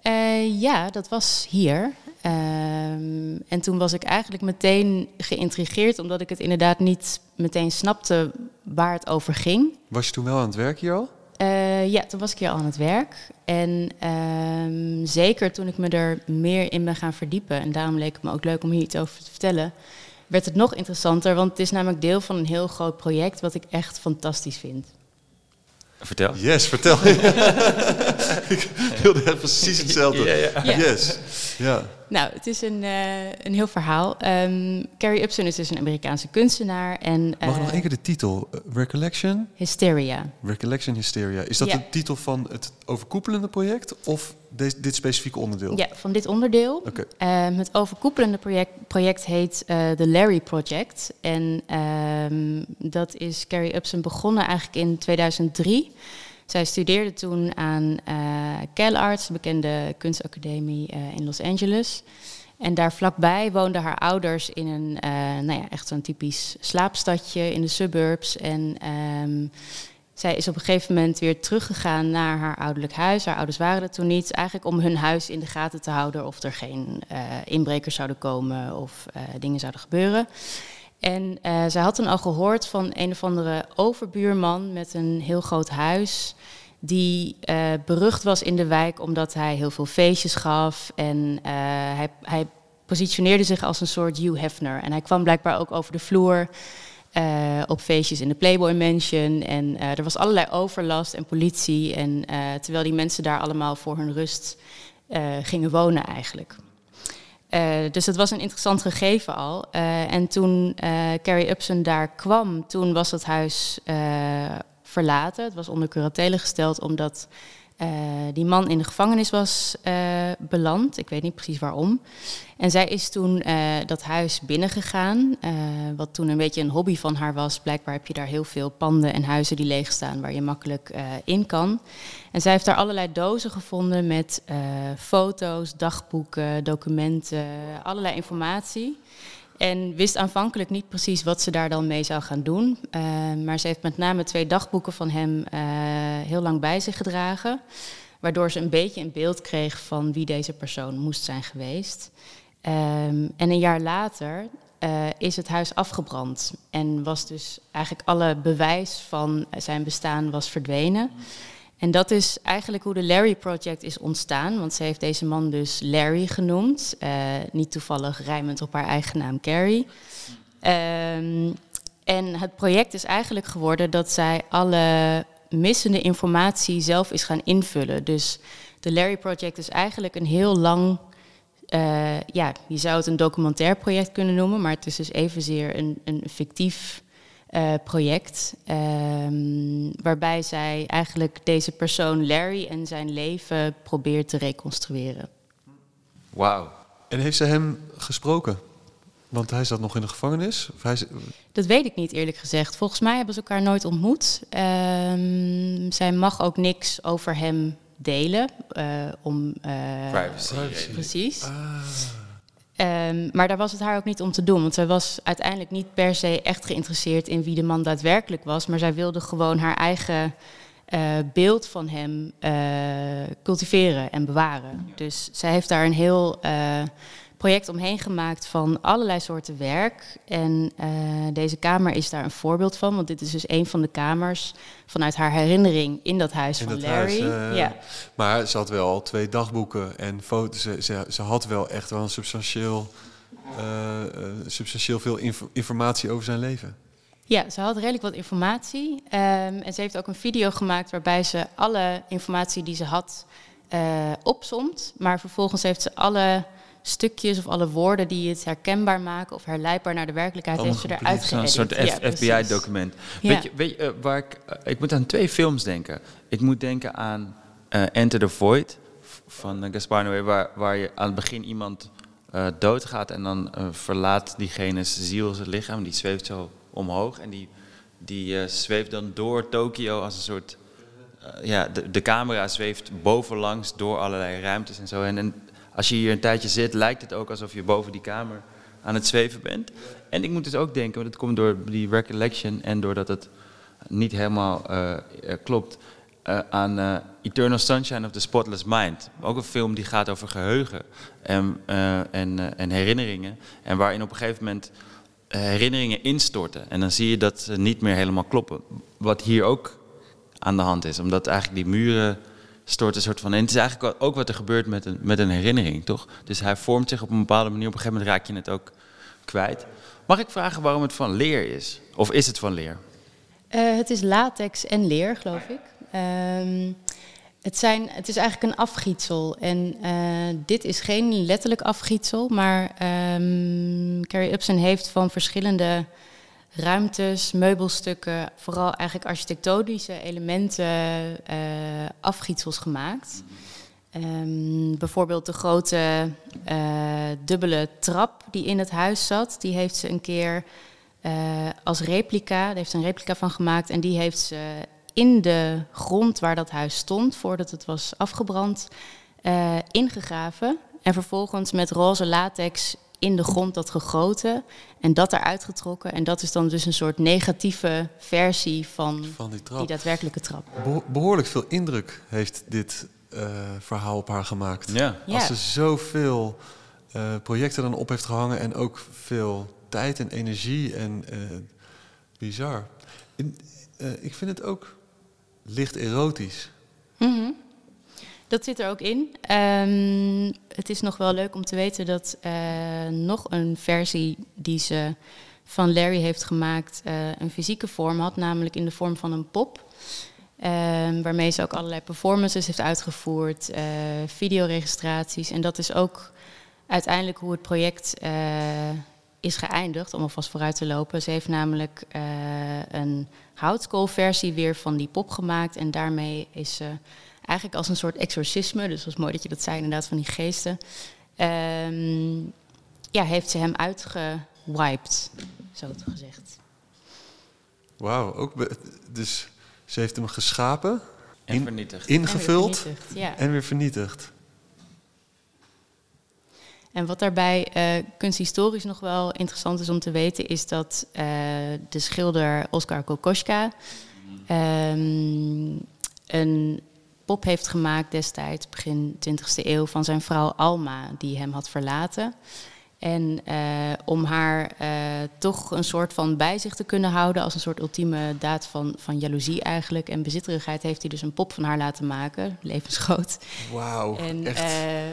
Eh, ja, dat was hier. Ehm, en toen was ik eigenlijk meteen geïntrigeerd, omdat ik het inderdaad niet meteen snapte waar het over ging. Was je toen wel aan het werk hier al? Eh, ja, toen was ik hier al aan het werk. En ehm, zeker toen ik me er meer in ben gaan verdiepen, en daarom leek het me ook leuk om hier iets over te vertellen, werd het nog interessanter, want het is namelijk deel van een heel groot project wat ik echt fantastisch vind. Vertel. Yes, vertel. ik wilde precies hetzelfde. Ja, ja. Yes. Ja. Nou, het is een, eh, een heel verhaal. Ehm, Carrie Upson is dus een Amerikaanse kunstenaar en Mag ik nog eh, één keer de titel? Eh, Recollection? Hysteria. Recollection Hysteria. Is dat Ja. de titel van het overkoepelende project of deze, dit specifieke onderdeel? Ja, van dit onderdeel. Oké. Ehm, het overkoepelende project, project heet eh The Larry Project. En ehm, dat is Carrie Upson begonnen eigenlijk in 2003. Zij studeerde toen aan eh CalArts, de bekende kunstacademie eh, in Los Angeles. En daar vlakbij woonden haar ouders in een, eh, nou ja, echt zo'n typisch slaapstadje in de suburbs. En ehm, zij is op een gegeven moment weer teruggegaan naar haar ouderlijk huis. Haar ouders waren er toen niet. Eigenlijk om hun huis in de gaten te houden of er geen inbrekers zouden komen of dingen zouden gebeuren. En eh, zij had al gehoord van een of andere overbuurman met een heel groot huis. Die eh, berucht was in de wijk omdat hij heel veel feestjes gaf. En eh, hij, hij positioneerde zich als een soort Hugh Hefner. En hij kwam blijkbaar ook over de vloer op feestjes in de Playboy Mansion. En er was allerlei overlast en politie. En terwijl die mensen daar allemaal voor hun rust gingen wonen eigenlijk. Eh, dus dat was een interessant gegeven al. Eh, en toen eh, Carrie Upson daar kwam, toen was het huis verlaten. Het was onder curatele gesteld omdat die man in de gevangenis was eh, beland. Ik weet niet precies waarom. En zij is toen eh, dat huis binnengegaan, eh, wat toen een beetje een hobby van haar was. Blijkbaar heb je daar heel veel panden en huizen die leeg staan waar je makkelijk eh, in kan. En zij heeft daar allerlei dozen gevonden met eh, foto's, dagboeken, documenten, allerlei informatie. En wist aanvankelijk niet precies wat ze daar dan mee zou gaan doen. Eh, maar ze heeft met name twee dagboeken van hem eh, heel lang bij zich gedragen. Waardoor ze een beetje een beeld kreeg van wie deze persoon moest zijn geweest. Ehm, en een jaar later eh, is het huis afgebrand. En was dus eigenlijk alle bewijs van zijn bestaan was verdwenen. En dat is eigenlijk hoe de Larry Project is ontstaan. Want ze heeft deze man dus Larry genoemd. Eh, niet toevallig rijmend op haar eigen naam Carrie. Ehm, en het project is eigenlijk geworden dat zij alle missende informatie zelf is gaan invullen. Dus de Larry Project is eigenlijk een heel lang eh, ja, je zou het een documentair project kunnen noemen, maar het is dus evenzeer een, een fictief eh, project. ehm, waarbij zij eigenlijk deze persoon Larry en zijn leven probeert te reconstrueren. Wauw. En heeft ze hem gesproken? Want hij zat nog in de gevangenis. Of hij, Dat weet ik niet eerlijk gezegd. Volgens mij hebben ze elkaar nooit ontmoet. Ehm, zij mag ook niks over hem delen. eh, om, eh, Privacy. Precies. Ah. Ehm, maar daar was het haar ook niet om te doen. Want zij was uiteindelijk niet per se echt geïnteresseerd in wie de man daadwerkelijk was. Maar zij wilde gewoon haar eigen eh, beeld van hem eh, cultiveren en bewaren. Dus zij heeft daar een heel eh, project omheen gemaakt van allerlei soorten werk. En eh, deze kamer is daar een voorbeeld van. Want dit is dus een van de kamers vanuit haar herinnering in dat huis In van dat Larry. huis, eh, ja. Maar ze had wel al twee dagboeken en foto's. Ze, ze, ze had wel echt wel een substantieel, eh, substantieel veel inf- informatie over zijn leven. Ja, ze had redelijk wat informatie. Ehm, en ze heeft ook een video gemaakt waarbij ze alle informatie die ze had opsomt. Maar vervolgens heeft ze alle stukjes of alle woorden die het herkenbaar maken of herleidbaar naar de werkelijkheid, heeft ze eruit geëdit. soort Ja. FBI-document. Ja. Weet je, weet je eh, waar ik, eh, ik moet aan twee films denken. Ik moet denken aan eh, Enter the Void van uh, Gaspar Noé, waar, waar je aan het begin iemand doodgaat en dan verlaat diegene's ziel zijn lichaam. Die zweeft zo omhoog en die, die zweeft dan door Tokio als een soort... ja, de, de camera zweeft bovenlangs door allerlei ruimtes en zo. En, en als je hier een tijdje zit, lijkt het ook alsof je boven die kamer aan het zweven bent. En ik moet dus ook denken, want het komt door die recollection en doordat het niet helemaal eh, eh, klopt, eh, aan Eternal Sunshine of the Spotless Mind. Ook een film die gaat over geheugen en, en, en herinneringen. En waarin op een gegeven moment herinneringen instorten. En dan zie je dat ze niet meer helemaal kloppen. Wat hier ook aan de hand is. Omdat eigenlijk die muren stort een soort van... En het is eigenlijk ook wat er gebeurt met een, met een herinnering, toch? Dus hij vormt zich op een bepaalde manier. Op een gegeven moment raak je het ook kwijt. Mag ik vragen waarom het van leer is? Of is het van leer? Uh, het is latex en leer, geloof ik. Um, het, zijn, het is eigenlijk een afgietsel. En uh, dit is geen letterlijk afgietsel, maar um, Carrie Upson heeft van verschillende ruimtes, meubelstukken, vooral eigenlijk architectonische elementen, uh, afgietsels gemaakt. Um, bijvoorbeeld de grote uh, dubbele trap die in het huis zat, die heeft ze een keer uh, als replica, heeft ze een replica van gemaakt en die heeft ze in de grond waar dat huis stond, voordat het was afgebrand, ingegraven. En vervolgens met roze latex in de grond dat gegoten en dat eruit getrokken. En dat is dan dus een soort negatieve versie van, van die, trap. die, daadwerkelijke trap. behoorlijk veel indruk heeft dit uh, verhaal op haar gemaakt. Ja. Als ze zoveel uh, projecten dan op heeft gehangen en ook veel tijd en energie en uh, bizar. In, ik vind het ook licht erotisch. Mm -hmm. Dat zit er ook in. Um, het is nog wel leuk om te weten dat uh, nog een versie die ze van Larry heeft gemaakt uh, een fysieke vorm had, namelijk in de vorm van een pop. Um, waarmee ze ook allerlei performances heeft uitgevoerd, uh, videoregistraties. En dat is ook uiteindelijk hoe het project is geëindigd, om alvast vooruit te lopen. Ze heeft namelijk een houtskoolversie weer van die pop gemaakt. En daarmee is ze eigenlijk als een soort exorcisme, dus het was mooi dat je dat zei, inderdaad, van die geesten. Um, ja, heeft ze hem uitgewiped, zo te gezegd. Wauw, ook dus ze heeft hem geschapen, en in, vernietigd. ingevuld en weer vernietigd. Ja. En weer vernietigd. En wat daarbij uh, kunsthistorisch nog wel interessant is om te weten, is dat uh, de schilder Oskar Kokoschka um, een pop heeft gemaakt destijds, begin 20e eeuw, van zijn vrouw Alma, die hem had verlaten. En uh, om haar uh, toch een soort van bij zich te kunnen houden, als een soort ultieme daad van, van jaloezie eigenlijk en bezitterigheid, heeft hij dus een pop van haar laten maken, levensgroot. Wauw. En uh,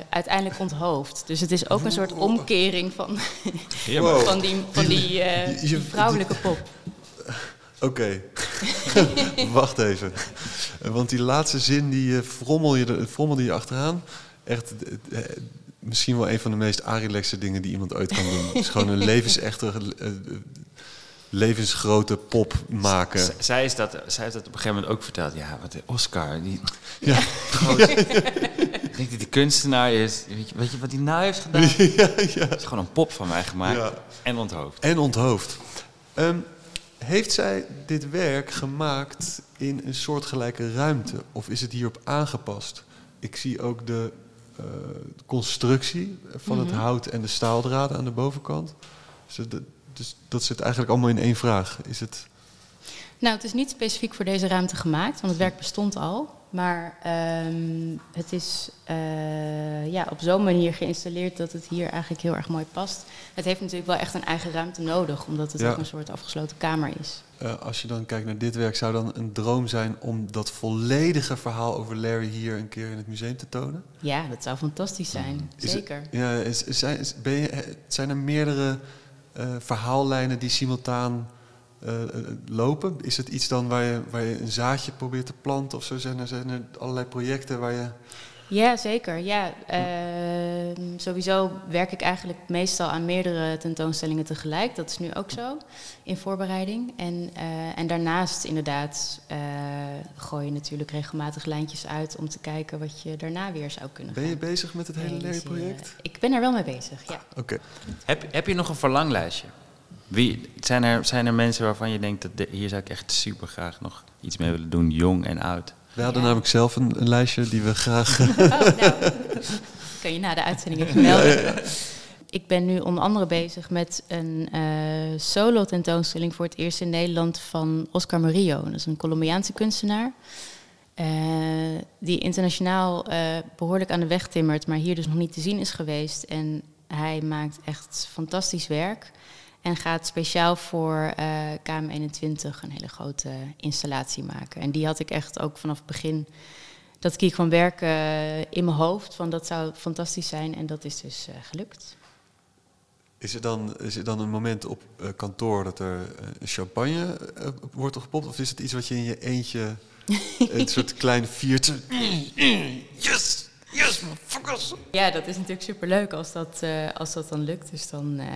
uiteindelijk onthoofd. Dus het is ook een soort omkering van, wow. van die, van die, die vrouwelijke pop. Oké, okay. wacht even. Want die laatste zin, die frommel je, frommelde je achteraan. Echt, misschien wel een van de meest arilexe dingen die iemand ooit kan doen. Het is gewoon een levensechte, levensgrote pop maken. Z zij, is dat, zij heeft dat op een gegeven moment ook verteld. Ja, wat de Oscar, die... Ja. Groot, ik denk dat die kunstenaar is... Weet je, weet je wat hij nou heeft gedaan? Ja, ja. Het is gewoon een pop van mij gemaakt. Ja. En onthoofd. En onthoofd. Um, heeft zij dit werk gemaakt in een soortgelijke ruimte? Of is het hierop aangepast? Ik zie ook de uh, constructie van mm -hmm. het Mhm. hout en de staaldraden aan de bovenkant. Dus, de, dus, dat zit eigenlijk allemaal in één vraag. Is het... Nou, het is niet specifiek voor deze ruimte gemaakt, want het werk bestond al. Maar um, het is uh, ja, op zo'n manier geïnstalleerd dat het hier eigenlijk heel erg mooi past. Het heeft natuurlijk wel echt een eigen ruimte nodig, omdat het Ja. ook een soort afgesloten kamer is. Uh, als je dan kijkt naar dit werk, zou dan een droom zijn om dat volledige verhaal over Larry hier een keer in het museum te tonen? Ja, dat zou fantastisch zijn. Is Zeker. Het, ja, is, zijn, ben je, zijn er meerdere eh, verhaallijnen die simultaan eh, eh, lopen? Is het iets dan waar je, waar je een zaadje probeert te planten of zo? Zijn er, zijn er allerlei projecten waar je... Ja, zeker. Ja, ehm, sowieso werk ik eigenlijk meestal aan meerdere tentoonstellingen tegelijk. Dat is nu ook zo in voorbereiding. En, eh, en daarnaast inderdaad eh, gooi je natuurlijk regelmatig lijntjes uit om te kijken wat je daarna weer zou kunnen Ben je gaan bezig met het hele realiseren. Larry-project? Ik ben er wel mee bezig, ja. Oké. Heb, heb je nog een verlanglijstje? Wie, zijn, er, zijn er mensen waarvan je denkt, dat de- hier zou ik echt super graag nog iets mee willen doen, jong en oud? We hadden Ja. namelijk zelf een, een lijstje die we graag... Oh, nou, kan je na de uitzending even melden. Ik ben nu onder andere bezig met een eh, solo tentoonstelling voor het eerst in Nederland van Oscar Murillo. Dat is een Colombiaanse kunstenaar. eh, die internationaal eh, behoorlijk aan de weg timmert, maar hier dus nog niet te zien is geweest. En hij maakt echt fantastisch werk. En gaat speciaal voor eh, KM21 een hele grote installatie maken. En die had ik echt ook vanaf het begin dat ik hier kwam werken eh, in mijn hoofd. Van dat zou fantastisch zijn. En dat is dus eh, gelukt. Is er, dan, is er dan een moment op eh, kantoor dat er champagne wordt gepopt? Of is het iets wat je in je eentje, een soort klein viertje... Yes! Yes, motherfuckers! Ja, dat is natuurlijk superleuk als dat, eh, als dat dan lukt. Dus dan, eh,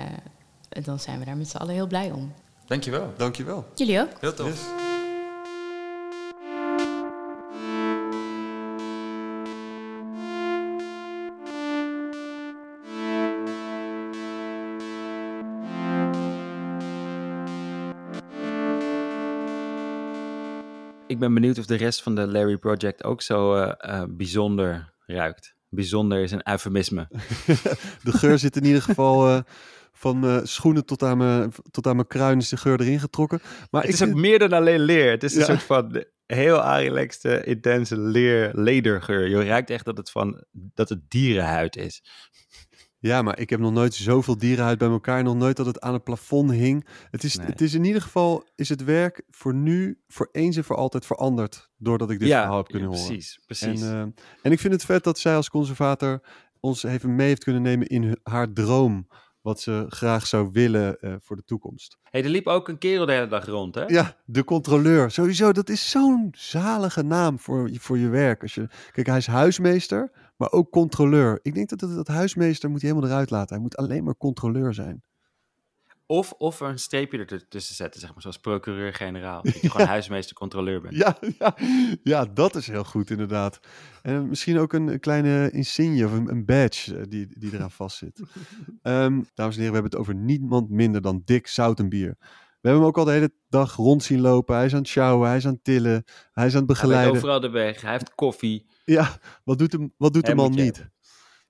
dan zijn we daar met z'n allen heel blij om. Dankjewel. Dankjewel. Jullie ook? Heel tof. Yes. Ik ben benieuwd of de rest van de Larry Project ook zo eh, eh, bijzonder ruikt. Bijzonder is een eufemisme. De geur zit in ieder geval eh, van mijn schoenen tot aan mijn, tot aan mijn kruin is de geur erin getrokken. Maar Het ik is ook meer dan alleen leer. Het is een Ja. soort van heel relaxte, intense leer, ledergeur. Je ruikt echt dat het, van, dat het dierenhuid is. Ja, maar ik heb nog nooit zoveel dierenhuid bij elkaar. Nog nooit dat het aan het plafond hing. Het is, Nee. het is in ieder geval, is het werk voor nu, voor eens en voor altijd veranderd. Doordat ik dit ja, verhaal heb kunnen ja, horen. precies. precies. En, eh, en ik vind het vet dat zij als conservator ons even mee heeft kunnen nemen in haar droom. Wat ze graag zou willen eh, voor de toekomst. hey, er liep ook een kerel de hele dag rond, hè? Ja, de controleur. Sowieso, dat is zo'n zalige naam voor, je- voor je werk. Als je, kijk, hij is huismeester, maar ook controleur. Ik denk dat, dat, dat huismeester moet hij helemaal eruit laten. Hij moet alleen maar controleur zijn. Of, of er een streepje ertussen zetten, zeg maar, zoals procureur-generaal. Dat je gewoon huismeester-controleur bent. Ja, ja, ja, dat is heel goed inderdaad. En misschien ook een, kleine insigne of een, een badge eh, die, die eraan vastzit. Ehm dames en heren, we hebben het over niemand minder dan Dick Zoutenbier. We hebben hem ook al de hele dag rond zien lopen. Hij is aan het sjouwen, hij is aan het tillen, hij is aan het Hij begeleiden. overal de weg. Hij heeft koffie. Ja, wat doet, hem, wat doet de man niet?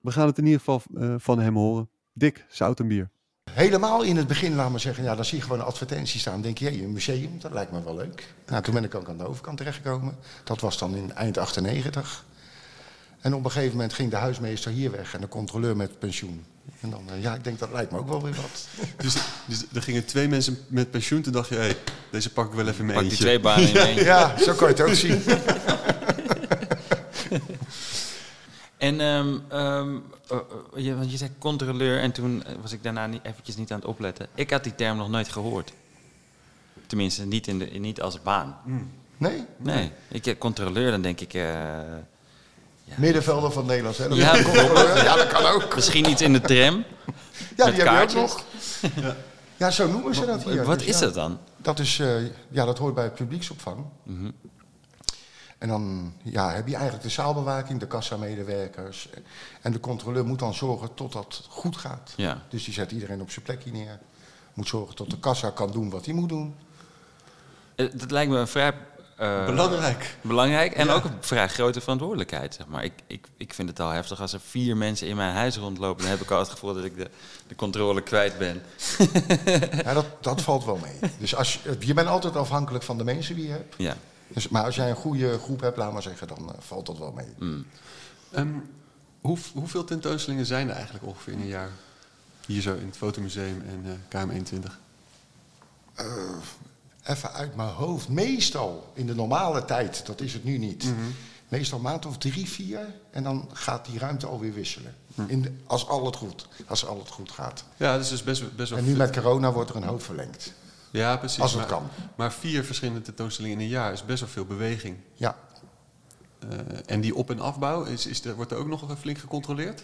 We gaan het in ieder geval eh, van hem horen. Dick Zoutenbier. Helemaal in het begin, laat maar zeggen, ja, dan zie je gewoon een advertentie staan. Dan denk je, hé, een museum, dat lijkt me wel leuk. Nou, toen ben ik ook aan de overkant terechtgekomen. Dat was dan in eind 98. En op een gegeven moment ging de huismeester hier weg en de controleur met pensioen. En dan, eh, ja, ik denk dat lijkt me ook wel weer wat. Dus, dus er gingen twee mensen met pensioen. Toen dacht je, hé, hey, deze pak ik wel even mee. Pak die twee banen in één. Ja, zo kan je het ook zien. En, ehm, ehm, eh, eh, je, want je zei controleur en toen eh, was ik daarna niet, eventjes niet aan het opletten. Ik had die term nog nooit gehoord. Tenminste, niet, in de, niet als baan. Nee? Nee, ik, controleur, dan denk ik... eh, Middenvelder van Nederland. Hè? Ja, ja, dat kan ook. misschien iets in de tram. Ja, met die heb je ook kaartjes. nog. Ja, zo noemen ze dat hier. Wat Dus is ja. dat dan? Dat, is, eh, ja, dat hoort bij het publieksopvang. Mhm. En dan ja, heb je eigenlijk de zaalbewaking, de kassamedewerkers. En de controleur moet dan zorgen tot dat goed gaat. Ja. Dus die zet iedereen op zijn plekje neer. Moet zorgen tot de kassa kan doen wat hij moet doen. Eh, Dat lijkt me een vrij... eh, Belangrijk. Belangrijk en ook een vrij grote verantwoordelijkheid. Zeg maar. ik, ik, ik vind het al heftig als er vier mensen in mijn huis rondlopen. Dan heb ik al het gevoel dat ik de, de controle kwijt ben. Ja, dat, dat valt wel mee. Dus als je, je bent altijd afhankelijk van de mensen die je hebt. Ja. Dus, maar als jij een goede groep hebt, laat maar zeggen, dan eh, valt dat wel mee. Mm. Ehm, hoe, hoeveel tentoonstellingen zijn er eigenlijk ongeveer in een jaar? Hier zo in het Fotomuseum en eh, KM21. Eh, even uit mijn hoofd. Meestal in de normale tijd, dat is het nu niet. Meestal een maand of drie, vier. En dan gaat die ruimte alweer wisselen. In de- als, al het goed, als al het goed gaat. Ja, dat is dus best, best wel En nu met corona wordt er een hoop verlengd. Ja, precies. Als het maar, kan. Maar vier verschillende tentoonstellingen in een jaar is best wel veel beweging. Ja. Eh, en die op- en afbouw, is, is er, wordt er ook nog flink gecontroleerd?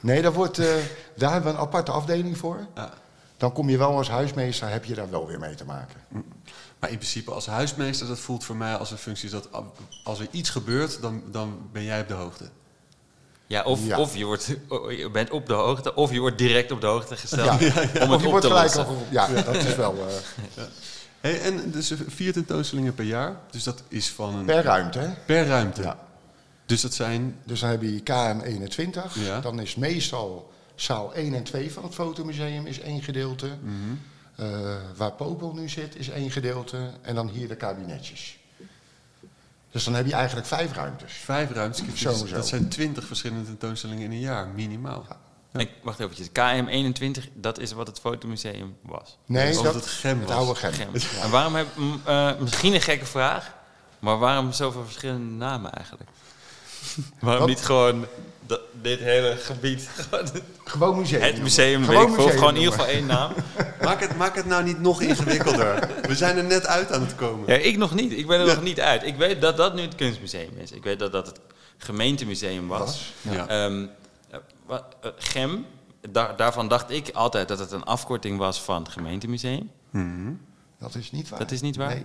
Nee, daar, wordt, eh, daar hebben we een aparte afdeling voor. Ja. Dan kom je wel als huismeester, heb je daar wel weer mee te maken. Maar in principe als huismeester, dat voelt voor mij als een functie dat als er iets gebeurt, dan, dan ben jij op de hoogte. Ja, of, Ja. of je, wordt, je bent op de hoogte, of je wordt direct op de hoogte gesteld Ja. om het Of je op wordt te gelijk lossen. al. Ja, dat is wel eh, Hey, en dus vier tentoonstellingen per jaar, dus dat is van een... per ruimte. Hè? per ruimte. Ja. Dus dat zijn... Dus dan heb je KM21. Ja. Dan is meestal zaal 1 en 2 van het fotomuseum is één gedeelte. Mhm. Eh, waar Popel nu zit is één gedeelte. En dan hier de kabinetjes. Dus dan heb je eigenlijk vijf ruimtes. Vijf ruimtes. Zo, zo. Dat zijn twintig verschillende tentoonstellingen in een jaar, minimaal. Ja. En, wacht eventjes, KM21, dat is wat het fotomuseum was. Nee, Of dat, het Gem het was. oude Gem. Gem. En waarom heb, m, eh, misschien een gekke vraag, maar waarom zoveel verschillende namen eigenlijk? waarom niet gewoon dat, dit hele gebied, gewoon museum. het museum, Gewoon weet ik veel, gewoon in ieder geval één naam? Maak het, maak het nou niet nog ingewikkelder. We zijn er net uit aan het komen. Ja, ik nog niet. Ik ben er nog niet uit. Ik weet dat dat nu het kunstmuseum is. Ik weet dat dat het gemeentemuseum was. Was. Ja. Ehm, eh, wat- eh, Gem, daar, daarvan dacht ik altijd dat het een afkorting was van het gemeentemuseum. Mhm. Dat is niet waar. Dat is niet waar? Nee.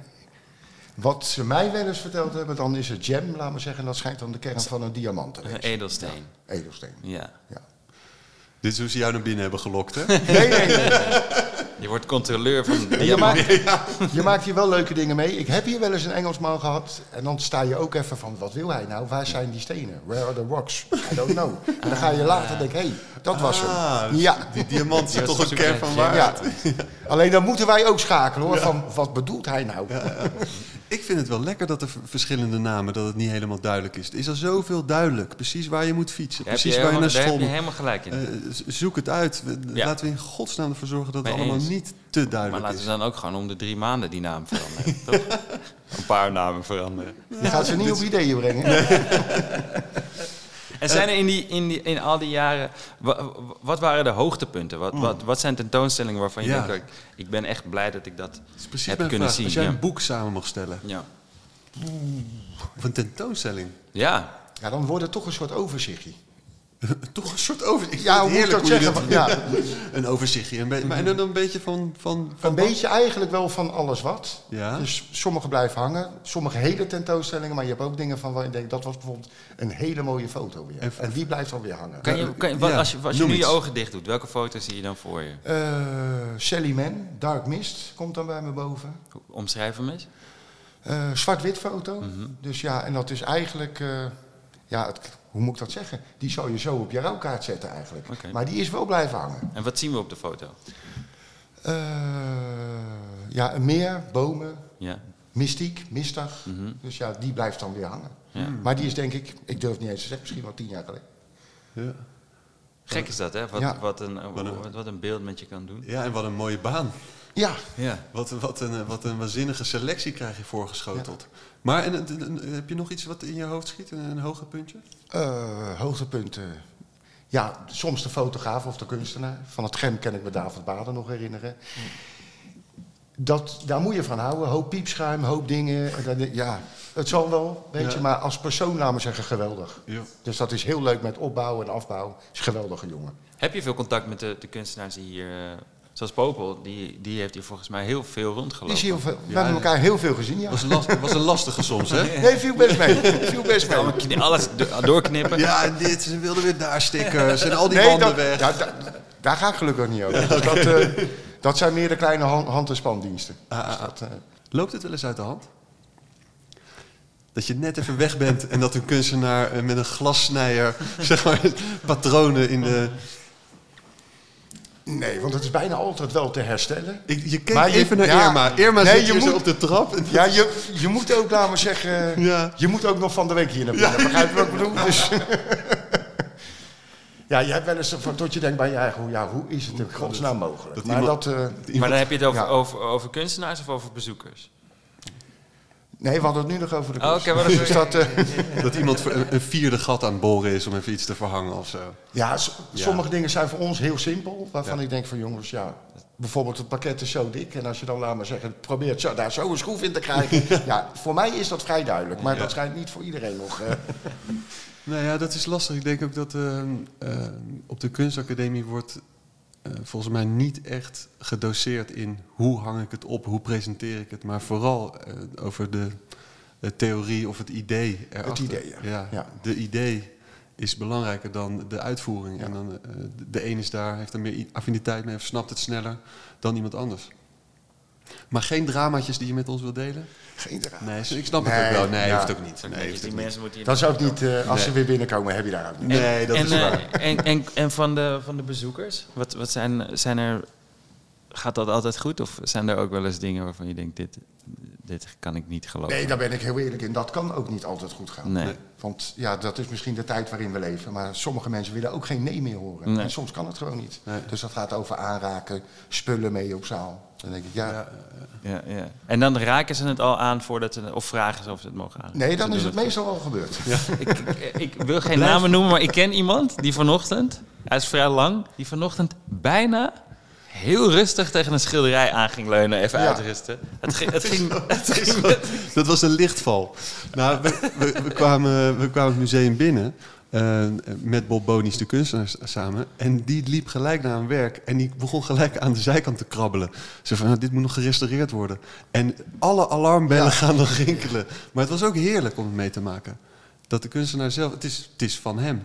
Wat ze mij wel eens verteld hebben, dan is het gem, laat maar zeggen. Dat schijnt dan de kern van een diamant te Een wezen. edelsteen. Edelsteen. Ja. Ja. Dit is hoe ze jou naar binnen hebben gelokt, hè? Nee, nee, nee. Je wordt controleur van Je maakt, je maakt hier wel leuke dingen mee. Ik heb hier wel eens een Engelsman gehad. En dan sta je ook even van, wat wil hij nou? Waar zijn die stenen? Where are the rocks? I don't know. En dan ga je later denken, hé, hey, dat was Ah, hem. dus Ja. Die diamant is toch een kern van waarheid. ja. Alleen dan moeten wij ook schakelen hoor. Van, wat bedoelt hij nou? Ik vind het wel lekker dat er verschillende namen, dat het niet helemaal duidelijk is. Er is al zoveel duidelijk. Precies waar je moet fietsen. Je Precies waar je naar daar heb school je moet. helemaal gelijk in. Eh, zoek het uit. We- Ja. Laten we in godsnaam ervoor zorgen dat het allemaal eens. niet te maar duidelijk laten is. we dan ook gewoon om de drie maanden die naam veranderen. toch? Een paar namen veranderen. Je gaat ze niet op ideeën brengen. En zijn er in, die, in, die, in al die jaren, wa- wa- wat waren de hoogtepunten? Wat, wat, wat zijn tentoonstellingen waarvan je Hmm. Ja. denkt, ik, ik ben echt blij dat ik dat Dat is precies heb kunnen vraag. zien. Als jij ja. een boek samen mag stellen, Ja. of een tentoonstelling, ja, Ja, dan wordt het toch een soort overzichtje. toch een soort overzicht. Ja, hoe het moet dat zeggen? Ja, Een overzichtje. Een beetje, maar en dan een beetje van... van, van een beetje eigenlijk wel van alles wat. Ja. Dus sommige blijven hangen, sommige hele tentoonstellingen, maar je hebt ook dingen van waar je denkt, dat was bijvoorbeeld een hele mooie foto weer. En- En, die blijft dan weer hangen. kan je, kan je, wat, Ja, als je, als je nu je ogen dicht doet, welke foto zie je dan voor je? Eh, Sally Man, Dark Mist, komt dan bij me boven. Omschrijf hem eens. Eh, Zwart-wit foto. Mhm. Dus ja, en dat is eigenlijk, eh, ja, het, hoe moet ik dat zeggen? Die zou je zo op je rouwkaart zetten eigenlijk. Maar die is wel blijven hangen. En wat zien we op de foto? Eh, ja, een meer, bomen, Ja. mystiek, mistig. Mhm. Dus ja, die blijft dan weer hangen. Ja. Maar die is denk ik, ik durf niet eens te zeggen, misschien wel tien jaar geleden. Ja. Gek is dat, hè? Wat, Ja. wat, een, Wat een- wat, wat een beeld met je kan doen. ja, en wat een mooie baan. Ja, Ja. Wat, wat, een, wat een waanzinnige selectie krijg je voorgeschoteld. Maar en, en- en- heb je nog iets wat in je hoofd schiet? Een, een hoger puntje? eh, hoogtepunten. Ja, soms de fotograaf of de kunstenaar. Van het Gem kan ik me David Baden nog herinneren. Dat, daar moet je van houden. Hoop piepschuim, hoop dingen. Ja, het zal wel, weet Ja. je. Maar als persoon, laat me zeggen, geweldig. Ja. Dus dat is heel leuk met opbouw en afbouw. Is een geweldige jongen. Heb je veel contact met de, de kunstenaars die hier... zoals Popel, die, die heeft hier volgens mij heel veel Die rondgelopen. is heel veel, we Ja, hebben elkaar heel veel gezien, ja. Was, last, was een lastige soms, hè? Nee, viel best mee. Viel best mee. Alles do- doorknippen. Ja, en dit, ze wilden weer daar stickers en al die Nee, banden dat, weg. ja, da- daar ga ik gelukkig niet over. Dus dat, eh, dat zijn meer de kleine hand, hand- en spandiensten. Ah, ah, Dus ah. dat, eh, Loopt het wel eens uit de hand? Dat je net even weg bent en dat een kunstenaar eh, met een glassnijder, zeg maar, patronen in de... nee, want het is bijna altijd wel te herstellen. Ik, je keek Maar je- even naar ja, Irma. Irma nee, zit je hier zo moet- op de trap. En Ja, je, je moet ook, laten we zeggen, Ja. je moet ook nog van de week hier naar binnen. Begrijp je wat ik bedoel? Dus, ja, je hebt wel eens van, tot je denkt bij je eigen, hoe- ja, hoe is het in godsnaam mogelijk? dat maar iemand- dat, eh, Maar dan heb je het over, Ja. over, over kunstenaars of over bezoekers? Nee, we hadden het nu nog over de Oh, maar dat is- dus dat, eh, Dat iemand een, een vierde gat aan het boren is om even iets te verhangen of zo. Ja, sommige dingen zijn voor ons heel simpel. Waarvan Ja. ik denk van jongens, ja, bijvoorbeeld het pakket is zo dik. En als je dan, laat maar zeggen, probeert zo, daar zo een schroef in te krijgen. ja, voor mij is dat vrij duidelijk. Maar Ja. dat schijnt niet voor iedereen nog. eh. Nou ja, dat is lastig. Ik denk ook dat ehm, ehm, op de kunstacademie wordt eh, volgens mij niet echt gedoseerd in hoe hang ik het op, hoe presenteer ik het, maar vooral eh, over de, eh, theorie of het idee erachter. idee, ja. Ja. De idee is belangrijker dan de uitvoering. Ja. En dan, eh, de- een is daar, heeft er meer affiniteit mee of snapt het sneller dan iemand anders. Maar geen dramaatjes die je met ons wilt delen? Geen draad. Nee, ik snap het Nee, ook wel. Nee, ja. hoeft ook niet. Nee, hoeft die ook niet. mensen moeten Dan zou ik niet, eh, als ze weer binnenkomen, heb je daar ook niet. Nee, dat en, is eh, waar. En, en, en van, de, van de bezoekers, wat, wat zijn, zijn er gaat dat altijd goed? Of zijn er ook wel eens dingen waarvan je denkt, dit, dit kan ik niet geloven? Nee, daar ben ik heel eerlijk in. Dat kan ook niet altijd goed gaan. Nee. Want ja, dat is misschien de tijd waarin we leven. Maar sommige mensen willen ook geen nee meer horen. Nee. En soms kan het gewoon niet. Nee. Dus dat gaat over aanraken, spullen mee op zaal. Dan denk ik, ja. Ja, ja. En dan raken ze het al aan voordat ze, of vragen ze of ze het mogen aan. Nee, dan Ze is het meestal al gebeurd. Ik, ik, ik wil geen namen noemen, maar ik ken iemand die vanochtend, hij is vrij lang, die vanochtend bijna heel rustig tegen een schilderij aan ging leunen, even Ja. uitrusten. Het ging, het ging, het ging Dat was een lichtval. Nou, we, we, we kwamen, we kwamen het museum binnen eh, met Bob Bonies, de kunstenaar, samen. En die liep gelijk naar een werk en die begon gelijk aan de zijkant te krabbelen. Ze van, nou, dit moet nog gerestaureerd worden. En alle alarmbellen Ja. gaan nog rinkelen. Maar het was ook heerlijk om het mee te maken. Dat de kunstenaar zelf, het is, het is van hem.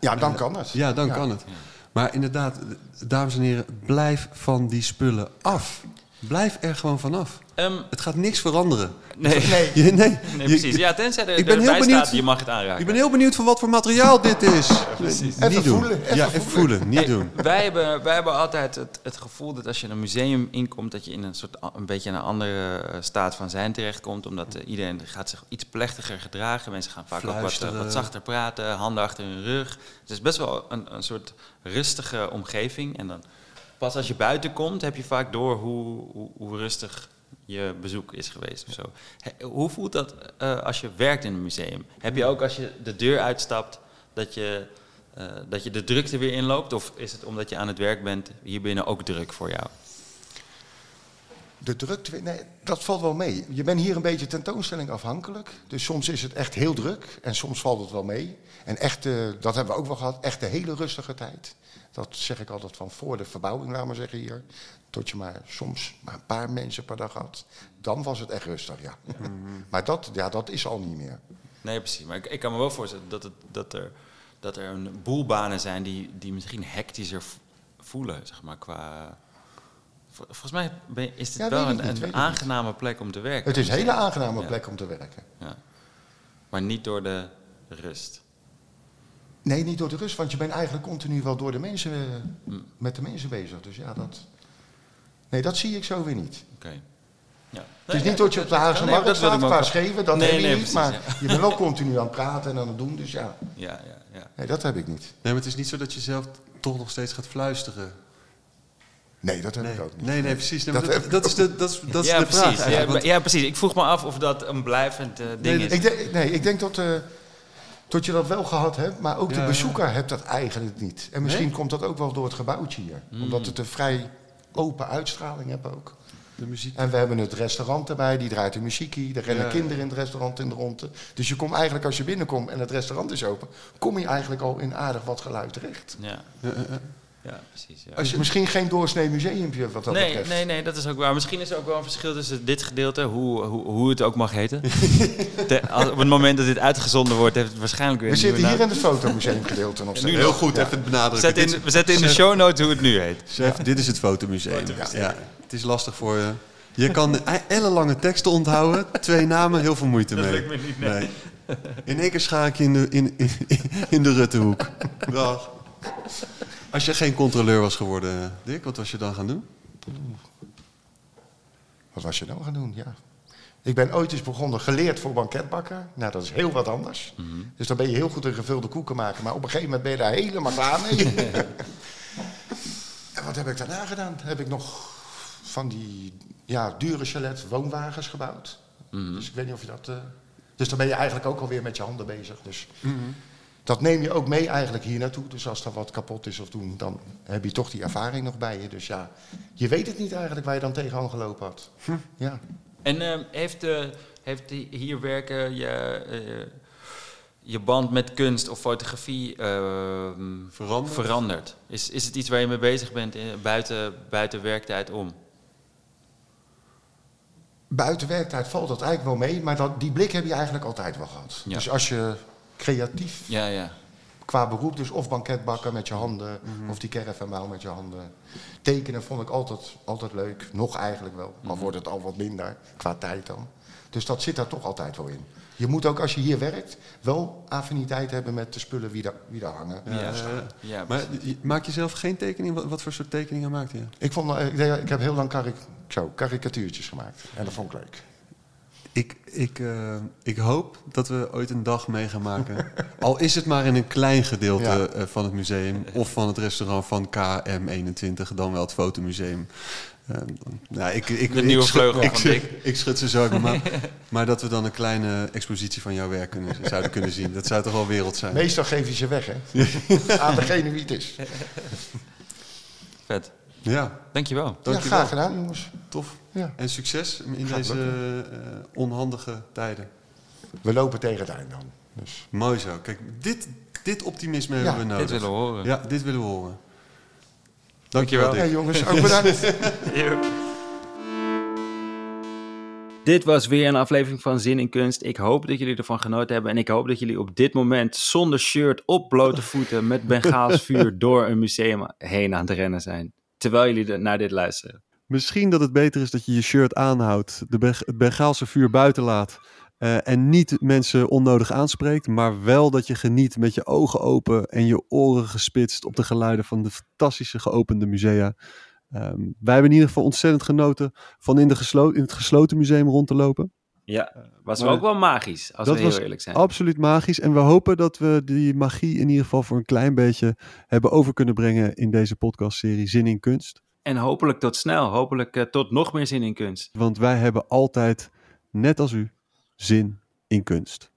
Ja, dan kan het. Ja, dan kan het. Maar inderdaad, dames en heren, blijf van die spullen af. Blijf er gewoon vanaf. Ehm, Het gaat niks veranderen. nee, Nee, Je, nee, nee, precies. Ja, tenzij er, Ik ben heel erbij benieuwd- staat, je mag het aanraken. Ik ben heel benieuwd van wat voor materiaal dit is. precies. Niet Even doen. voelen, even ja, even voelen. voelen. Niet Hey, doen. Wij hebben, wij hebben altijd het, het gevoel dat als je in een museum inkomt, dat je in een soort een beetje een andere eh, staat van zijn terechtkomt. Omdat eh, iedereen gaat zich iets plechtiger gedragen. Mensen gaan vaak ook wat, eh, wat zachter praten, handen achter hun rug. Het is best wel een, een soort rustige omgeving. En dan pas als je buiten komt, heb je vaak door hoe, hoe, rustig je bezoek is geweest of zo. Hoe voelt dat eh, als je werkt in een museum? Heb je ook als je de deur uitstapt dat je, eh, dat je de drukte weer inloopt? Of is het omdat je aan het werk bent hier binnen ook druk voor jou? De drukte, nee, dat valt wel mee. Je bent hier een beetje tentoonstelling afhankelijk. Dus soms is het echt heel druk en soms valt het wel mee. En echt, dat hebben we ook wel gehad, echt de hele rustige tijd. Dat zeg ik altijd van voor de verbouwing, laat maar zeggen hier. Tot je maar soms maar een paar mensen per dag had. Dan was het echt rustig, ja. maar dat, ja, dat is al niet meer. Nee, precies. Maar ik, ik kan me wel voorstellen dat, het, dat, er, dat er een boel banen zijn die, die misschien hectischer voelen, zeg maar, qua... Vol- Volgens mij je- is dit Ja, wel een, niet, aangename plek om te werken. Het is een hele aangename Ja. plek om te werken. Ja. Maar niet door de rust. Nee, niet door de rust, want je bent eigenlijk continu wel door de mensen, eh, met de mensen bezig. Dus ja, dat... Nee, dat zie ik zo weer niet. Oké. Ja. Het is niet dat je op de Haagse Nee, Markt ik staat qua scheven, dat Nee, heb je nee, niet. precies, maar ja. je bent wel continu aan het praten en aan het doen, dus ja. Ja, ja, ja. Nee, dat heb ik niet. Nee, maar het is niet zo dat je zelf toch nog steeds gaat fluisteren. Nee, dat heb Nee, ik ook niet. nee, nee precies. Nee, Dat Dat, is de, dat is, dat is ja, de precies. vraag Ja, precies. Ik vroeg me af of dat een blijvend eh, ding Nee, is. Ik denk, nee, ik denk dat, eh, dat je dat wel gehad hebt, maar ook Ja, de ja. bezoeker hebt dat eigenlijk niet. En misschien komt dat ook wel door het gebouwtje hier. Hmm. Omdat het een vrij open uitstraling heeft ook. de muziek. En we hebben het restaurant erbij, die draait de muziekie. Er rennen Ja. kinderen in het restaurant in de ronde. Dus je komt eigenlijk, als je binnenkomt en het restaurant is open... kom je eigenlijk al in aardig wat geluid terecht. Ja, Ja, precies. Ja. Als je misschien geen doorsnee museumpje wat dat Nee, betreft. nee, nee, dat is ook waar. Misschien is er ook wel een verschil tussen dit gedeelte, hoe, hoe, hoe het ook mag heten. De- als- op het moment dat dit uitgezonden wordt, heeft het waarschijnlijk weer We zitten hier in het fotomuseum gedeelte nog steeds. Heel goed, Ja. even benadrukken. Zet in, we zetten in de show notes hoe het nu heet. Chef, dit is het fotomuseum. Ja, het is lastig voor je. Je kan ellenlange teksten onthouden, twee namen, heel veel moeite Dat mee. lukt me niet, nee. In één keer schaak ik je in de, in, in, in de Ruttehoek. Dag. Als je geen controleur was geworden, Dick, wat was je dan gaan doen? Wat was je nou gaan doen? Ja. Ik ben ooit eens begonnen geleerd voor banketbakker. Nou, dat is heel wat anders. Dus dan ben je heel goed in gevulde koeken maken. Maar op een gegeven moment ben je daar helemaal klaar mee. en wat heb ik daarna gedaan? Heb ik nog van die ja, dure chalet woonwagens gebouwd. Dus ik weet niet of je dat... eh, Dus dan ben je eigenlijk ook alweer met je handen bezig. Dus dat neem je ook mee eigenlijk hier naartoe. Dus als er wat kapot is of doen, dan heb je toch die ervaring nog bij je. Dus ja, je weet het niet eigenlijk waar je dan tegenaan gelopen had. Ja. En ehm, heeft, eh, heeft hier werken je, eh, je band met kunst of fotografie ehm, Veranderd? veranderd? Is, is het iets waar je mee bezig bent in, buiten, buiten werktijd om? Buiten werktijd valt dat eigenlijk wel mee, maar dat, die blik heb je eigenlijk altijd wel gehad. Ja. Dus als je creatief Ja, ja. qua beroep. Dus of banketbakken met je handen, of die caravanbouw met je handen. Tekenen vond ik altijd, altijd leuk. Nog eigenlijk wel. Al wordt het al wat minder, qua tijd dan. Dus dat zit daar toch altijd wel in. Je moet ook als je hier werkt wel affiniteit hebben met de spullen wie daar, wie daar hangen. Ja, Ja, staan. ja, Maar maak je zelf geen tekening? Wat, wat voor soort tekeningen maakt je? Ik, vond, eh, ik, ik heb heel lang karik, zo, karikatuurtjes gemaakt. En dat vond ik leuk. Ik, ik, eh, ik hoop dat we ooit een dag mee gaan maken. Al is het maar in een klein gedeelte Ja. eh, van het museum. Of van het restaurant van KM21, dan wel het fotomuseum. Eh, nou, ik, ik, De ik nieuwe vleugel ik, van schud- Dick. Ik schud ze zo mouw. Maar dat we dan een kleine expositie van jouw werk kunnen, zouden kunnen zien. Dat zou toch wel wereld zijn. Meestal geef je ze weg, hè? Aan degene wie het is. Vet. Ja, Dankjewel. Ja, dankjewel. graag gedaan, jongens. Tof. Ja. En succes in Gaat deze eh, onhandige tijden. We lopen tegen het eind dan. Dus. Mooi zo. Kijk, dit, dit optimisme Ja, hebben we nodig. Dit willen we horen. Ja, dit willen we horen. Dankjewel. Hey jongens, ook bedankt. Dit was weer een aflevering van Zin in Kunst. Ik hoop dat jullie ervan genoten hebben. En ik hoop dat jullie op dit moment zonder shirt, op blote voeten, met Bengaals vuur door een museum heen aan het rennen zijn. Terwijl jullie naar dit luisteren. Misschien dat het beter is dat je je shirt aanhoudt, de het Bengaalse vuur buiten laat eh, en niet mensen onnodig aanspreekt, maar wel dat je geniet met je ogen open en je oren gespitst op de geluiden van de fantastische geopende musea. Ehm, wij hebben in ieder geval ontzettend genoten van in, de in het gesloten museum rond te lopen. Ja, was Maar- ook wel magisch, als Dat we heel was eerlijk zijn. Absoluut magisch. En we hopen dat we die magie in ieder geval voor een klein beetje hebben over kunnen brengen in deze podcastserie Zin in Kunst. En hopelijk tot snel. Hopelijk eh, tot nog meer zin in kunst. Want wij hebben altijd, net als u, zin in kunst.